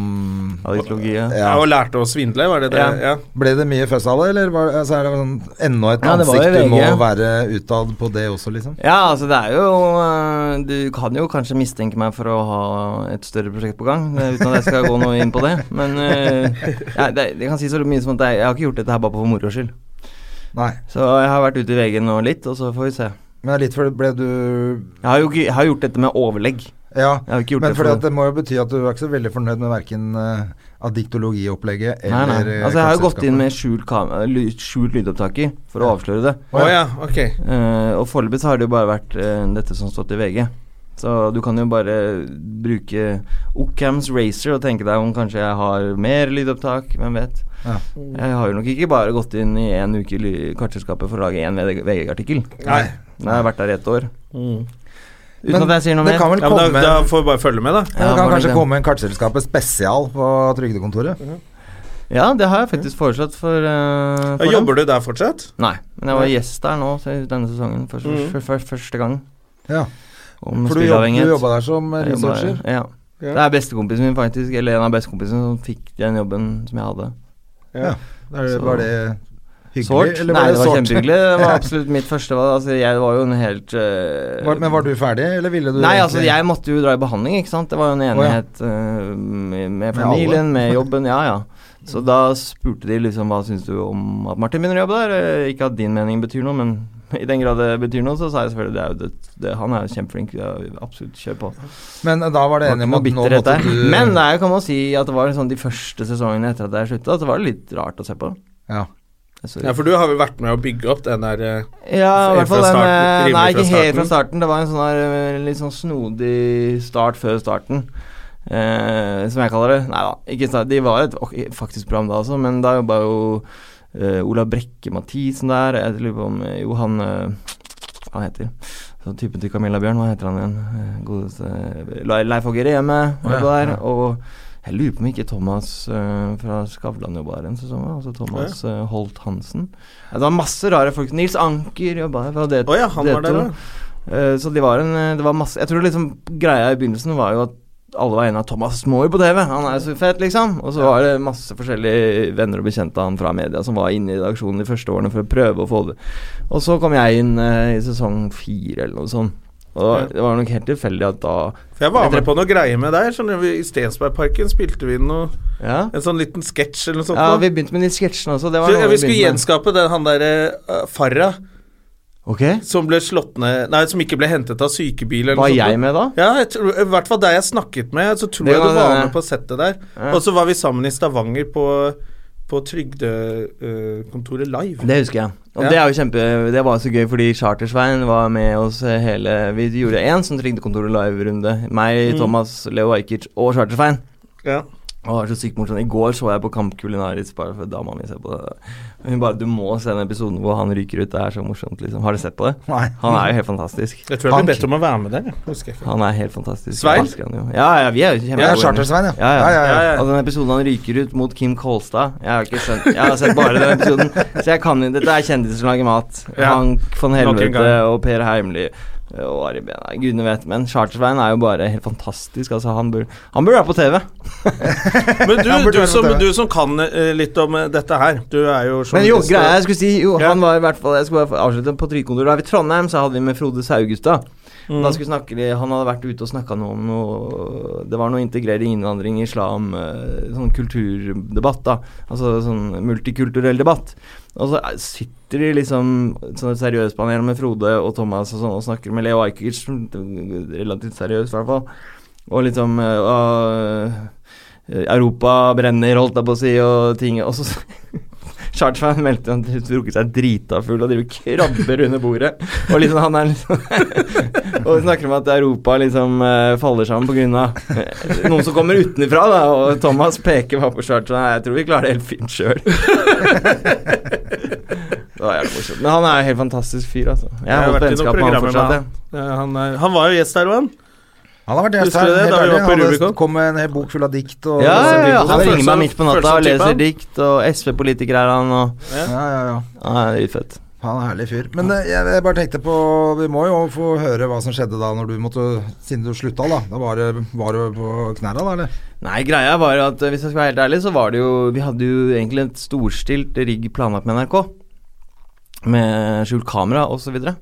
Aditologi, ja. Ja, og lærte å svindle, var det det? Ja. Ja. Ble det mye føss av det, eller var, altså, er det sånn, enda et Ja, ansikt du må være utad på det også, liksom? Ja, altså det er jo øh, Du kan jo kanskje mistenke meg for å ha et større prosjekt på gang, uten at jeg skal gå noe inn på det. Men jeg, det, jeg kan si så mye som at jeg, jeg har ikke gjort dette her bare for moro skyld. Nei. Så jeg har vært ute i VG nå litt, og så får vi se. Men litt for ble du Jeg har jo jeg har gjort dette med overlegg. Ja, Jeg har ikke gjort men det for at det må jo bety at du er ikke så veldig fornøyd med verken uh, addiktologiopplegget Nei, nei. eh, Altså, jeg har jo gått inn med skjult, skjult lydopptaker for å avsløre det. Oh, ja, ok. uh, og foreløpig har det jo bare vært uh, dette som har stått i VG. Så du kan jo bare bruke Occams Racer og tenke deg om kanskje jeg har mer lydopptak, hvem vet. Ja. Jeg har jo nok ikke bare gått inn i en uke i kartselskapet for å lage én VG-artikkel. Nei. Har jeg vært der i ett år. Mm. Uten Men at jeg sier noe mer. kan vel Ja, komme da, da får vi bare følge med, da. ja, det kan kanskje det? komme en kartselskapet spesial på Trygdekontoret? Ja, det har jeg faktisk foreslått for, eh, Ja, Jobber dem. du der fortsatt? Nei, men jeg var gjest der nå denne sesongen. For, for, Mhm. for, for første gang. Ja, Om for du, jobb, du jobba der som researcher? Ja. Ja. Det er bestekompisen min, faktisk. Eller en av bestekompisene som fikk den jobben som jeg hadde. Ja. Det- Var det hyggelig, Sort? eller Nei, det det var kjempehyggelig. Det var <laughs> absolutt mitt første valg. Altså, jeg var jo en helt uh, Var, men var du ferdig, eller ville du Nei, altså jeg måtte jo dra i behandling, ikke sant. Det var jo en enighet eh, med, med Med familien, med <laughs> jobben, ja ja. Så da spurte de liksom hva syns du om at Martin begynner å jobbe der. Eh, Ikke at din mening betyr noe, men i den grad det betyr noe, så sa jeg selvfølgelig det er jo det, det, han er jo kjempeflink. Ja, absolutt, kjør på. Men da var det enig om at nå måtte du Men det kan man si at det var sånn de første sesongene etter at jeg slutta, så var det litt rart å se på. Ja. Ja, for du har vel vært med å bygge opp den der eh, Ja, i hvert fall den starten, eh, Nei, ikke helt fra starten. Det var en sånn eh, litt sånn snodig start før starten. Eh, som jeg kaller det. Nei da, ikke start. De var et faktisk program da også, men da jobba jo eh, Olav Brekke Mathisen der. Jeg lurer på om Johan Jo, han eh, Hva heter Sånn typen til Camilla Bjørn, hva heter han igjen? Eh, Godeste eh, Leif Åge Reme var ja, der. ja. Og jeg lurer på om ikke Thomas uh, fra Skavlan jobba der en sesong. Altså Thomas uh, Holt Hansen. Ja, det var masse rare folk. Nils Anker jobba her fra det. oh, ja, han var der, D2. ja. Eh, så de var en, eh, det var masse Jeg tror liksom greia i begynnelsen var jo at alle var enige at Thomas må jo på TV, han er jo så fet, liksom. Og så var det masse forskjellige venner og bekjente av han fra media som var inne i redaksjonen de første årene for å prøve å få det. Og så kom jeg inn eh, i sesong fire eller noe sånt. Og det var nok helt tilfeldig at da For jeg var med på noe greier med deg. Sånn, I Stensbergparken spilte vi noe Ja, En sånn liten sketsj eller noe sånt. ja vi begynte med de sketsjene også. Det var Så, vi skulle gjenskape den han derre uh, Farah Ok, som ble slått ned Nei, som ikke ble hentet av sykebil eller Var jeg med da? Ja, tror, i hvert fall der jeg snakket med, så tror Det jeg du var med på settet der. Ja. Og så var vi sammen i Stavanger på, på Trygdekontoret live. Det husker jeg. Og Ja. det er jo kjempe Det var så gøy fordi Chartersveien var med oss hele Vi gjorde én sånn Trygdekontoret live-runde. Meg, Mm. Thomas, Leo Ajkic og Chartersveien. Ja. Og det så sykt morsomt. I går så jeg på Kamp Kulinaris bare for dama mi ser på det. Hun bare 'Du må se den episoden hvor han ryker ut'. Det er så morsomt, liksom. Har du sett på det? Nei. Han er jo helt fantastisk. Jeg tror jeg blir ble bedt om å være med der. jeg. Husker jeg ikke. Han er helt fantastisk. Svein? Ja, ja, vi er jo Ja, kjempegode. Ja. Ja, ja. Ja, ja, ja. Ja, ja. Og den episoden han ryker ut mot Kim Kolstad Jeg har ikke skjønt Jeg har sett bare den episoden. Så jeg kan Dette er kjendiser som lager mat. Ja. Hank von en Helvete og Per Heimly og Ari Nei, Gudene vet. Men Chartersveien er jo bare helt fantastisk. Altså, han burde, Han burde være på TV. <laughs> Men du, du, som, du som kan uh, litt om uh, dette her Du er jo Men jo, greia jeg skulle si Jo, Ja. han var i hvert fall Jeg skulle bare avslutte på Trygdekontoret. Vi i Trondheim, så hadde vi med Frode Saugestad. Mm. Da skulle snakke Han hadde vært ute og snakka noe om noe Det var noe integrering, innvandring, islam, eh, sånn kulturdebatt, da. Altså sånn multikulturell debatt. Og så sitter de liksom sånn et seriøst panel med Frode og Thomas og sånn og snakker med Leo Ajkic, relativt seriøst i hvert fall. Og liksom uh, Europa brenner, holdt jeg på å si, og ting Og så Charterfan meldte han hadde drukket seg drita full og driver krabber under bordet. Og liksom han er liksom <laughs> Og snakker om at Europa liksom uh, faller sammen pga. Uh, noen som kommer utenfra, da. Og Thomas peker bare på Chartfan. Jeg tror vi klarer det helt fint sjøl. <laughs> det var jævlig morsomt. Men han er en helt fantastisk fyr, altså. Jeg har holdt vennskap med han fortsatt. jeg. Ja, han, er, han var jo gjest her òg, han. Han har vært gjest her. det, helt da vi ærlig. var på Han Rubicon? kom med en hel bok full av dikt og Ja, ja, ja. Han ringer meg midt på natta og leser dikt, og SV-politiker er han, og ja, ja, ja. Ja, det er dritfett. Han er en herlig fyr. Men eh, jeg, jeg bare tenkte på Vi må jo få høre hva som skjedde da når du måtte Siden du slutta, da. Da var, var du på knærne, da, eller? Nei, greia var jo at eh, hvis jeg skal være helt ærlig, så var det jo Vi hadde jo egentlig et storstilt rigg planlagt med NRK. Med skjult kamera osv. Så, videre.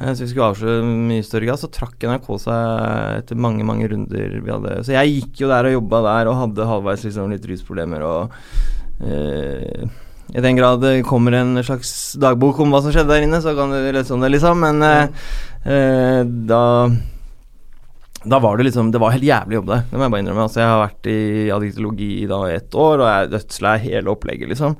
Eh, så vi skulle avsløre mye større grad. Så trakk NRK seg etter mange mange runder vi hadde. Så jeg gikk jo der og jobba der og hadde halvveis liksom litt rusproblemer og eh, I den grad det kommer en slags dagbok om hva som skjedde der inne, så kan du lese om det, liksom. Men eh, eh, da da var det liksom Det var helt jævlig jobb der, det må jeg bare innrømme. Altså, jeg har vært i addiktologi i ett år, og jeg dødslei hele opplegget, liksom.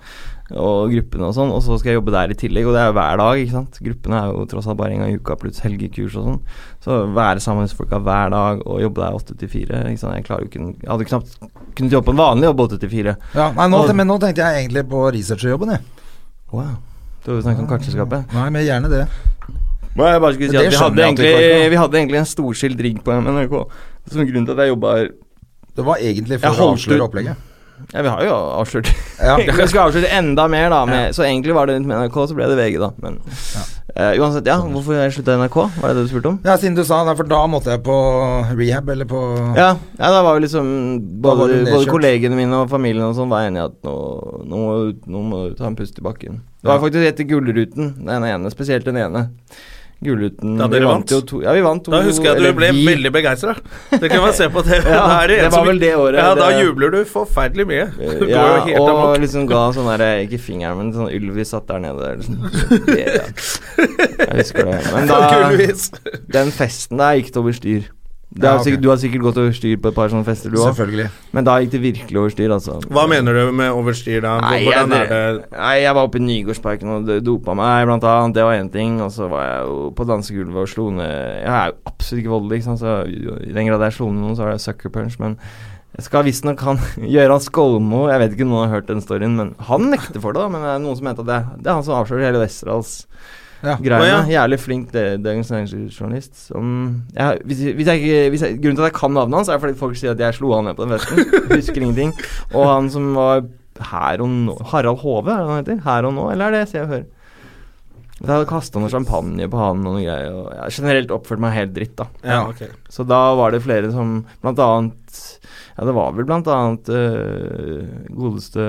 Og gruppene og sånn. Og så skal jeg jobbe der i tillegg, og det er jo hver dag, ikke sant. Gruppene er jo tross alt bare en gang i uka pluss helgekurs og sånn. Så være sammen med folka hver dag og jobbe der åtte til fire, ikke sant. Jeg klarer jo ikke Jeg hadde knapt kunnet jobbe på en vanlig jobb åtte til fire. Ja, nei, nå, Og- men nå tenkte jeg egentlig på researcherjobben, jeg. Wow. Du har jo snakket om kartselskapet. Nei, men gjerne det. Men jeg bare skulle si at vi hadde, egentlig, vi hadde egentlig en storskilt rigg på NRK. Som grunn til at jeg jobba her Det var egentlig for å avsløre opplegget. Ja, vi har jo avslørt Ja. <laughs> Vi skulle avsløre enda mer, da. Med, Så egentlig var det litt med NRK, så ble det VG, da. Men eh, uansett, ja. Hvorfor jeg slutta i NRK? Var det det du spurte om? Ja, siden du sa det, for da måtte jeg på rehab, eller på Ja, ja da var jo liksom Både, både kollegene mine og familien og sånn var enige i at nå, nå, må, nå må du ta en pust i bakken. Det var Ja. faktisk etter Gullruten, den ene, spesielt den ene. Gullruten vi dere vant? jo to, Ja, vi vant to Da husker jeg at du ble vi- veldig begeistra. Det kan man se på TV. <laughs> Ja, Da er det var vel det året, Ja, da jubler du forferdelig mye. <laughs> Du Ja, og amok. liksom ga sånn derre Ikke fingeren, men sånn Ylvis satt der nede. Liksom. Det, <laughs> ja. Jeg husker det. Men da, den festen der gikk det over styr. Ja, okay. sikkert, Du har sikkert gått over styr på et par sånne fester, du òg. Men da gikk det virkelig over styr, altså. Hva mener du med over styr, da? Nei, jeg, det nei, jeg var oppe i Nygårdsparken og dopa meg, blant annet. Det var én ting. Og så var jeg jo på dansegulvet og slo ned Jeg er jo absolutt ikke voldelig, ikke sant? så i den grad jeg slo ned noen, så var det sucker punch. Men jeg skal visstnok han <laughs> Gøran Skolmo Jeg vet ikke om noen har hørt den storyen, men han nekter for det. da Men det er noen som mente at det, det er han som avslører hele Westerdals Ja. greiene. Å, ja. Jævlig flink Dagens jeg, hvis, hvis jeg hvis jeg, Grunnen til at jeg kan navnet hans, er fordi folk sier at jeg slo han ned på den festen. <laughs> Husker ingenting. Og han som var her og nå Harald Hove, er det han heter? Her og nå, eller er det Se og Hør? Jeg hadde kasta noe champagne på han og noe greier. Og jeg generelt oppført meg helt dritt, da. Ja, ok. Så da var det flere som blant annet Ja, det var vel blant annet øh, godeste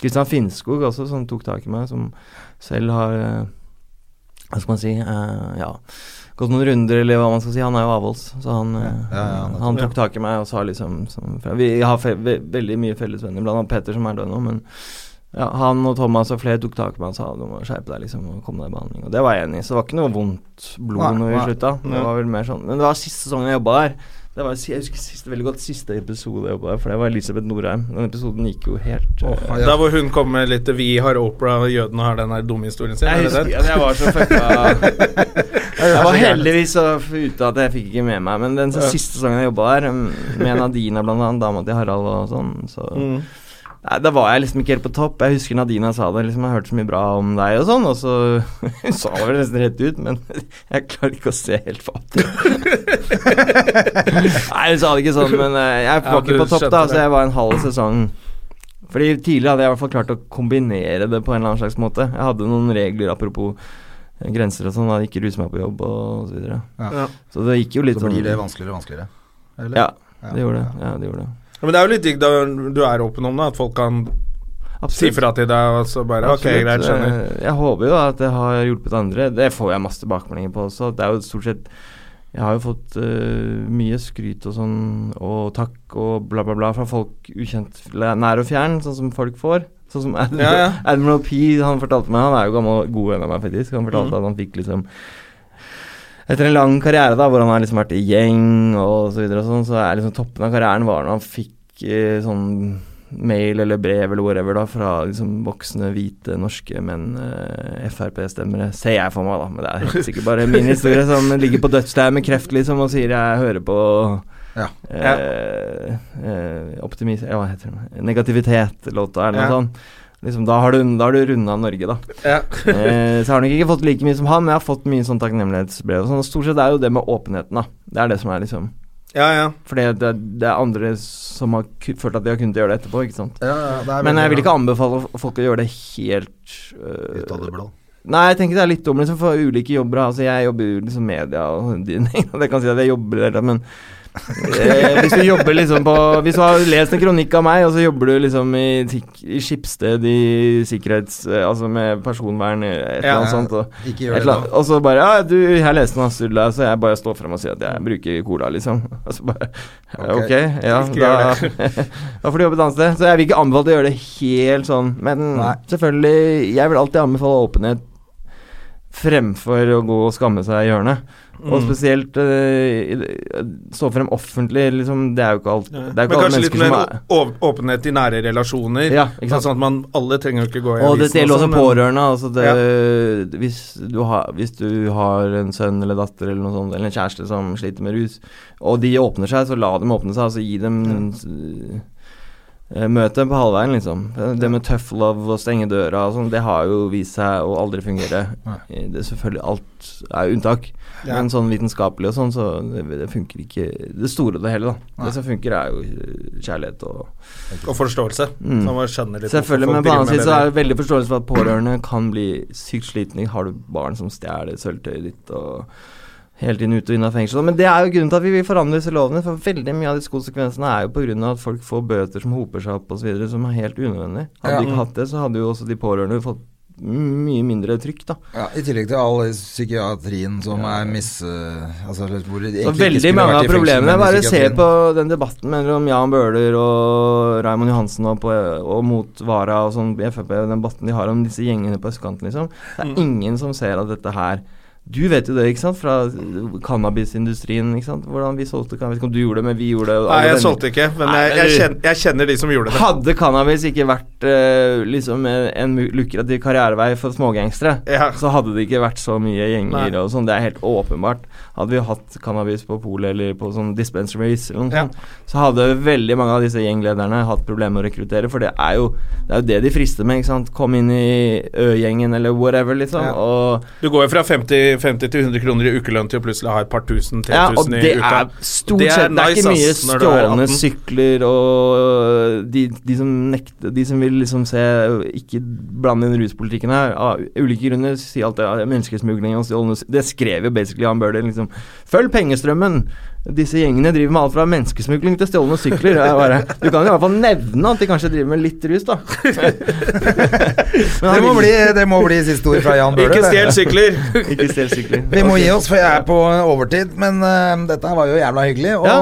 Kristian Finnskog også, som tok tak i meg, som selv har øh, Hva skal man si uh, Ja. Gått noen runder, eller hva man skal si. Han er jo avholds, så han, ja, Ja, ja, nettopp. han tok tak i meg og sa liksom som, Vi har fe ve veldig mye felles venner, blant annet Peter, som er død nå, men ja, han og Thomas og flere tok tak i meg og sa du må skjerpe deg liksom og komme deg i behandling. Og det var jeg enig i, så det var ikke noe vondt blod når vi slutta. Det var vel mer sånn Men det var siste sesongen jeg jobba der. Det var, jeg husker siste, veldig godt siste episode jeg jobba der, for det var Elisabeth Norheim. Den episoden gikk jo helt øh, ja. Da hvor hun kom med litt 'Vi har Opera, og jødene har den her dumme historien sin'. Jeg er husker at jeg var så fucka <laughs> Jeg var heldigvis så ute at jeg fikk ikke med meg, men den siste sangen jeg jobba der, um, med Nadina blant annet, dama til Harald og sånn, så Mm. Nei, Da var jeg liksom ikke helt på topp. Jeg husker Nadina sa det. liksom Jeg hørte så mye bra om deg og sånn, og så <laughs> Hun sa det vel nesten rett ut, men <laughs> jeg klarer ikke å se helt fattig. <laughs> Nei, hun sa det ikke sånn, men eh, jeg var Ja, ikke på topp, da, det. så jeg var en halv sesong. Fordi tidligere hadde jeg i hvert fall klart å kombinere det på en eller annen slags måte. Jeg hadde noen regler apropos eh, grenser og sånn, da ikke ruse meg på jobb og så videre. Ja. Ja. Så det gikk jo litt sånn Så blir sånn det vanskeligere og vanskeligere. Eller? Ja, det gjorde det. Ja, det gjorde det. Men det er jo litt digg da du er åpen om det, at folk kan si fra til deg og så bare Ok, greit, skjønner. Eh, Jeg håper jo at det har hjulpet andre. Det får jeg masse tilbakemeldinger på også. Det er jo stort sett Jeg har jo fått uh, mye skryt og sånn, og takk og bla, bla, bla fra folk ukjent, nær og fjern, sånn som folk får. Sånn som Admiral, Ja, ja. Admiral P, han fortalte meg Han er jo gammel god venn av meg, faktisk. Han fortalte mm. at han fikk liksom etter en lang karriere da, hvor han har liksom vært i gjeng og så videre og sånn, så er liksom toppen av karrieren var når han fikk eh, sånn mail eller brev eller whatever da, fra liksom voksne, hvite, norske menn, eh, Frp-stemmere, ser jeg for meg, da. Men det er helt sikkert bare min historie som ligger på dødsleiet med kreft, liksom, og sier jeg hører på Ja. eh, eh, optimis... Ja, hva heter det? Negativitet-låta, eller noe Ja. sånt. Liksom, da har du, da har du runda Norge, da. Ja. <laughs> eh, så jeg har nok ikke fått like mye som han, men jeg har fått mye sånn takknemlighetsbrev. og Sånn. Stort sett er jo det med åpenheten, da. Det er det som er liksom ja, ja. For det, det er andre som har følt at de har kunnet gjøre det etterpå, ikke sant. Ja, ja, det er Men jeg vil ikke anbefale folk å gjøre det helt øh, Ut av det blå. Nei, jeg tenker det er litt dumt liksom, for ulike jobber. Altså, jeg jobber jo liksom media og de tingene. Jeg kan si at jeg jobber der, men eh, hvis du jobber liksom på Hvis du har lest en kronikk av meg, og så jobber du liksom i, i Skipsted i sikkerhets... eh, altså med personvern, eh, et eller annet sånt. Og, Ikke gjør det og så bare Ja, du, jeg leste Sturla, så jeg bare står frem og sier at jeg bruker cola, liksom. <laughs> Og så bare Ok. okay ja, da, <laughs> da får du jobbe et annet sted. Så jeg vil ikke anbefale å gjøre det helt sånn. Men Nei. selvfølgelig, jeg vil alltid anbefale åpenhet fremfor å gå og skamme seg i hjørnet. Mm. Og spesielt uh, stå frem offentlig, liksom. Det er jo ikke alt. Det er Men ikke alle kanskje litt mer er åpenhet i nære relasjoner. Ja, ikke sant. Sånn at man alle trenger jo ikke gå i avisen. Og det gjelder også sånn, men- pårørende. Altså det, hvis, du har, hvis du har en sønn eller datter eller noe sånt, eller en kjæreste som sliter med rus, og de åpner seg, så la dem åpne seg. Altså gi dem eh, Møt dem på halvveien, liksom. Det med tough love og stenge døra og sånn, det har jo vist seg å aldri fungere. Eh, Det er selvfølgelig Alt er unntak. Ja. Men sånn vitenskapelig og sånn, så det, det funker ikke Det store og det hele, da. Det som funker, er jo eh, kjærlighet og Og forståelse. Mm. Så man skjønner litt Selvfølgelig, men på annen side så er det veldig forståelse for at pårørende kan bli sykt slitne. Har du barn som stjeler sølvtøyet ditt og hele tiden ut og inne av fengsel. Men det er jo grunnen til at vi vil forandre disse lovene, for veldig mye av disse konsekvensene er jo pga. at folk får bøter som hoper seg opp osv., som er helt unødvendig. Hadde Ja. de ikke hatt det, så hadde jo også de pårørende fått mye mindre trykk, da. Ja, I tillegg til all psykiatrien som er mis... Altså, hvor det Så veldig mange av problemene Bare se på den debatten mellom Jan Bøhler og Raymond Johansen og, på, og mot Vara og sånn i Frp, den debatten de har om disse gjengene på østkanten, liksom. Det er ingen som ser at dette her Du vet jo det, ikke sant, fra cannabisindustrien, ikke sant. Hvordan vi solgte cannabis. Ikke om du gjorde det, men vi gjorde det. Nei, jeg denne. solgte ikke, men jeg, jeg, kjenner, jeg kjenner de som gjorde det. Hadde cannabis ikke vært uh, liksom en, en lukrativ karrierevei for smågangstere, Ja. så hadde det ikke vært så mye gjenger Nei. og sånn. Det er helt åpenbart. Hadde vi hatt cannabis på polet eller på sånn dispensaries eller noe Ja. så hadde veldig mange av disse gjenglederne hatt problemer med å rekruttere, for det er jo det, er jo det de frister med, ikke sant. Kom inn i Ø-gjengen eller whatever, liksom. Ja. Og, Du går jo fra 50, 50 til 100 kroner i ukelønn til å plutselig ha et par tusen, 3000 ja, og i uka. er stort Det er sett Det er nice, ikke mye stjålne sykler og de, de som nekter De som vil liksom se Ikke blande inn ruspolitikken her, av ulike grunner, sier alt det menneskesmugling og stjålne Det skrev jo basically Jan Bøhler, liksom. Følg pengestrømmen! Disse gjengene driver med alt fra menneskesmugling til stjålne sykler. Det er bare, du kan i hvert fall nevne at de kanskje driver med litt rus, da. Men Det må, bli, det må bli siste ord fra Jan Bøhler. Ikke stjel sykler! Ikke stjel sykler. Vi må gi oss, for jeg er på overtid. Men uh, dette var jo jævla hyggelig og Ja,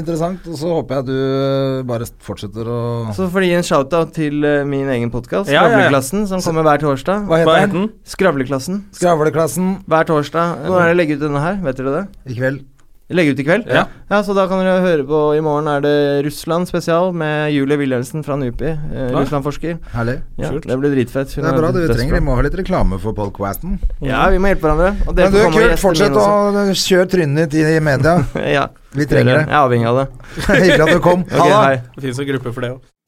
interessant. Og så håper jeg at du bare fortsetter å Så får de gi en shout-out til uh, min egen podkast, Ja, ja, ja. Skravleklassen, som kommer hver torsdag. Hva heter den? Skravleklassen. Skravleklassen Hver torsdag. Når er det legge ut denne her? Vet dere det? i kveld. Legge ut i kveld? Ja. ja. Så da kan dere høre på I morgen er det Russland spesial med Julie Wilhelmsen fra NUPI. Eh, Ja. Russland-forsker. Herlig. Ja, det blir dritfett. Hun Det er bra. Det vi trenger Vi må ha litt reklame for podcasten. Ja, vi må hjelpe hverandre. Og Men du, Kurt, Fortsett å kjøre trynet ditt i media. <laughs> ja. Vi trenger det. Jeg er avhengig av det. <laughs> Hyggelig at du kom. Okay, Ha det. Det fins en gruppe for det òg.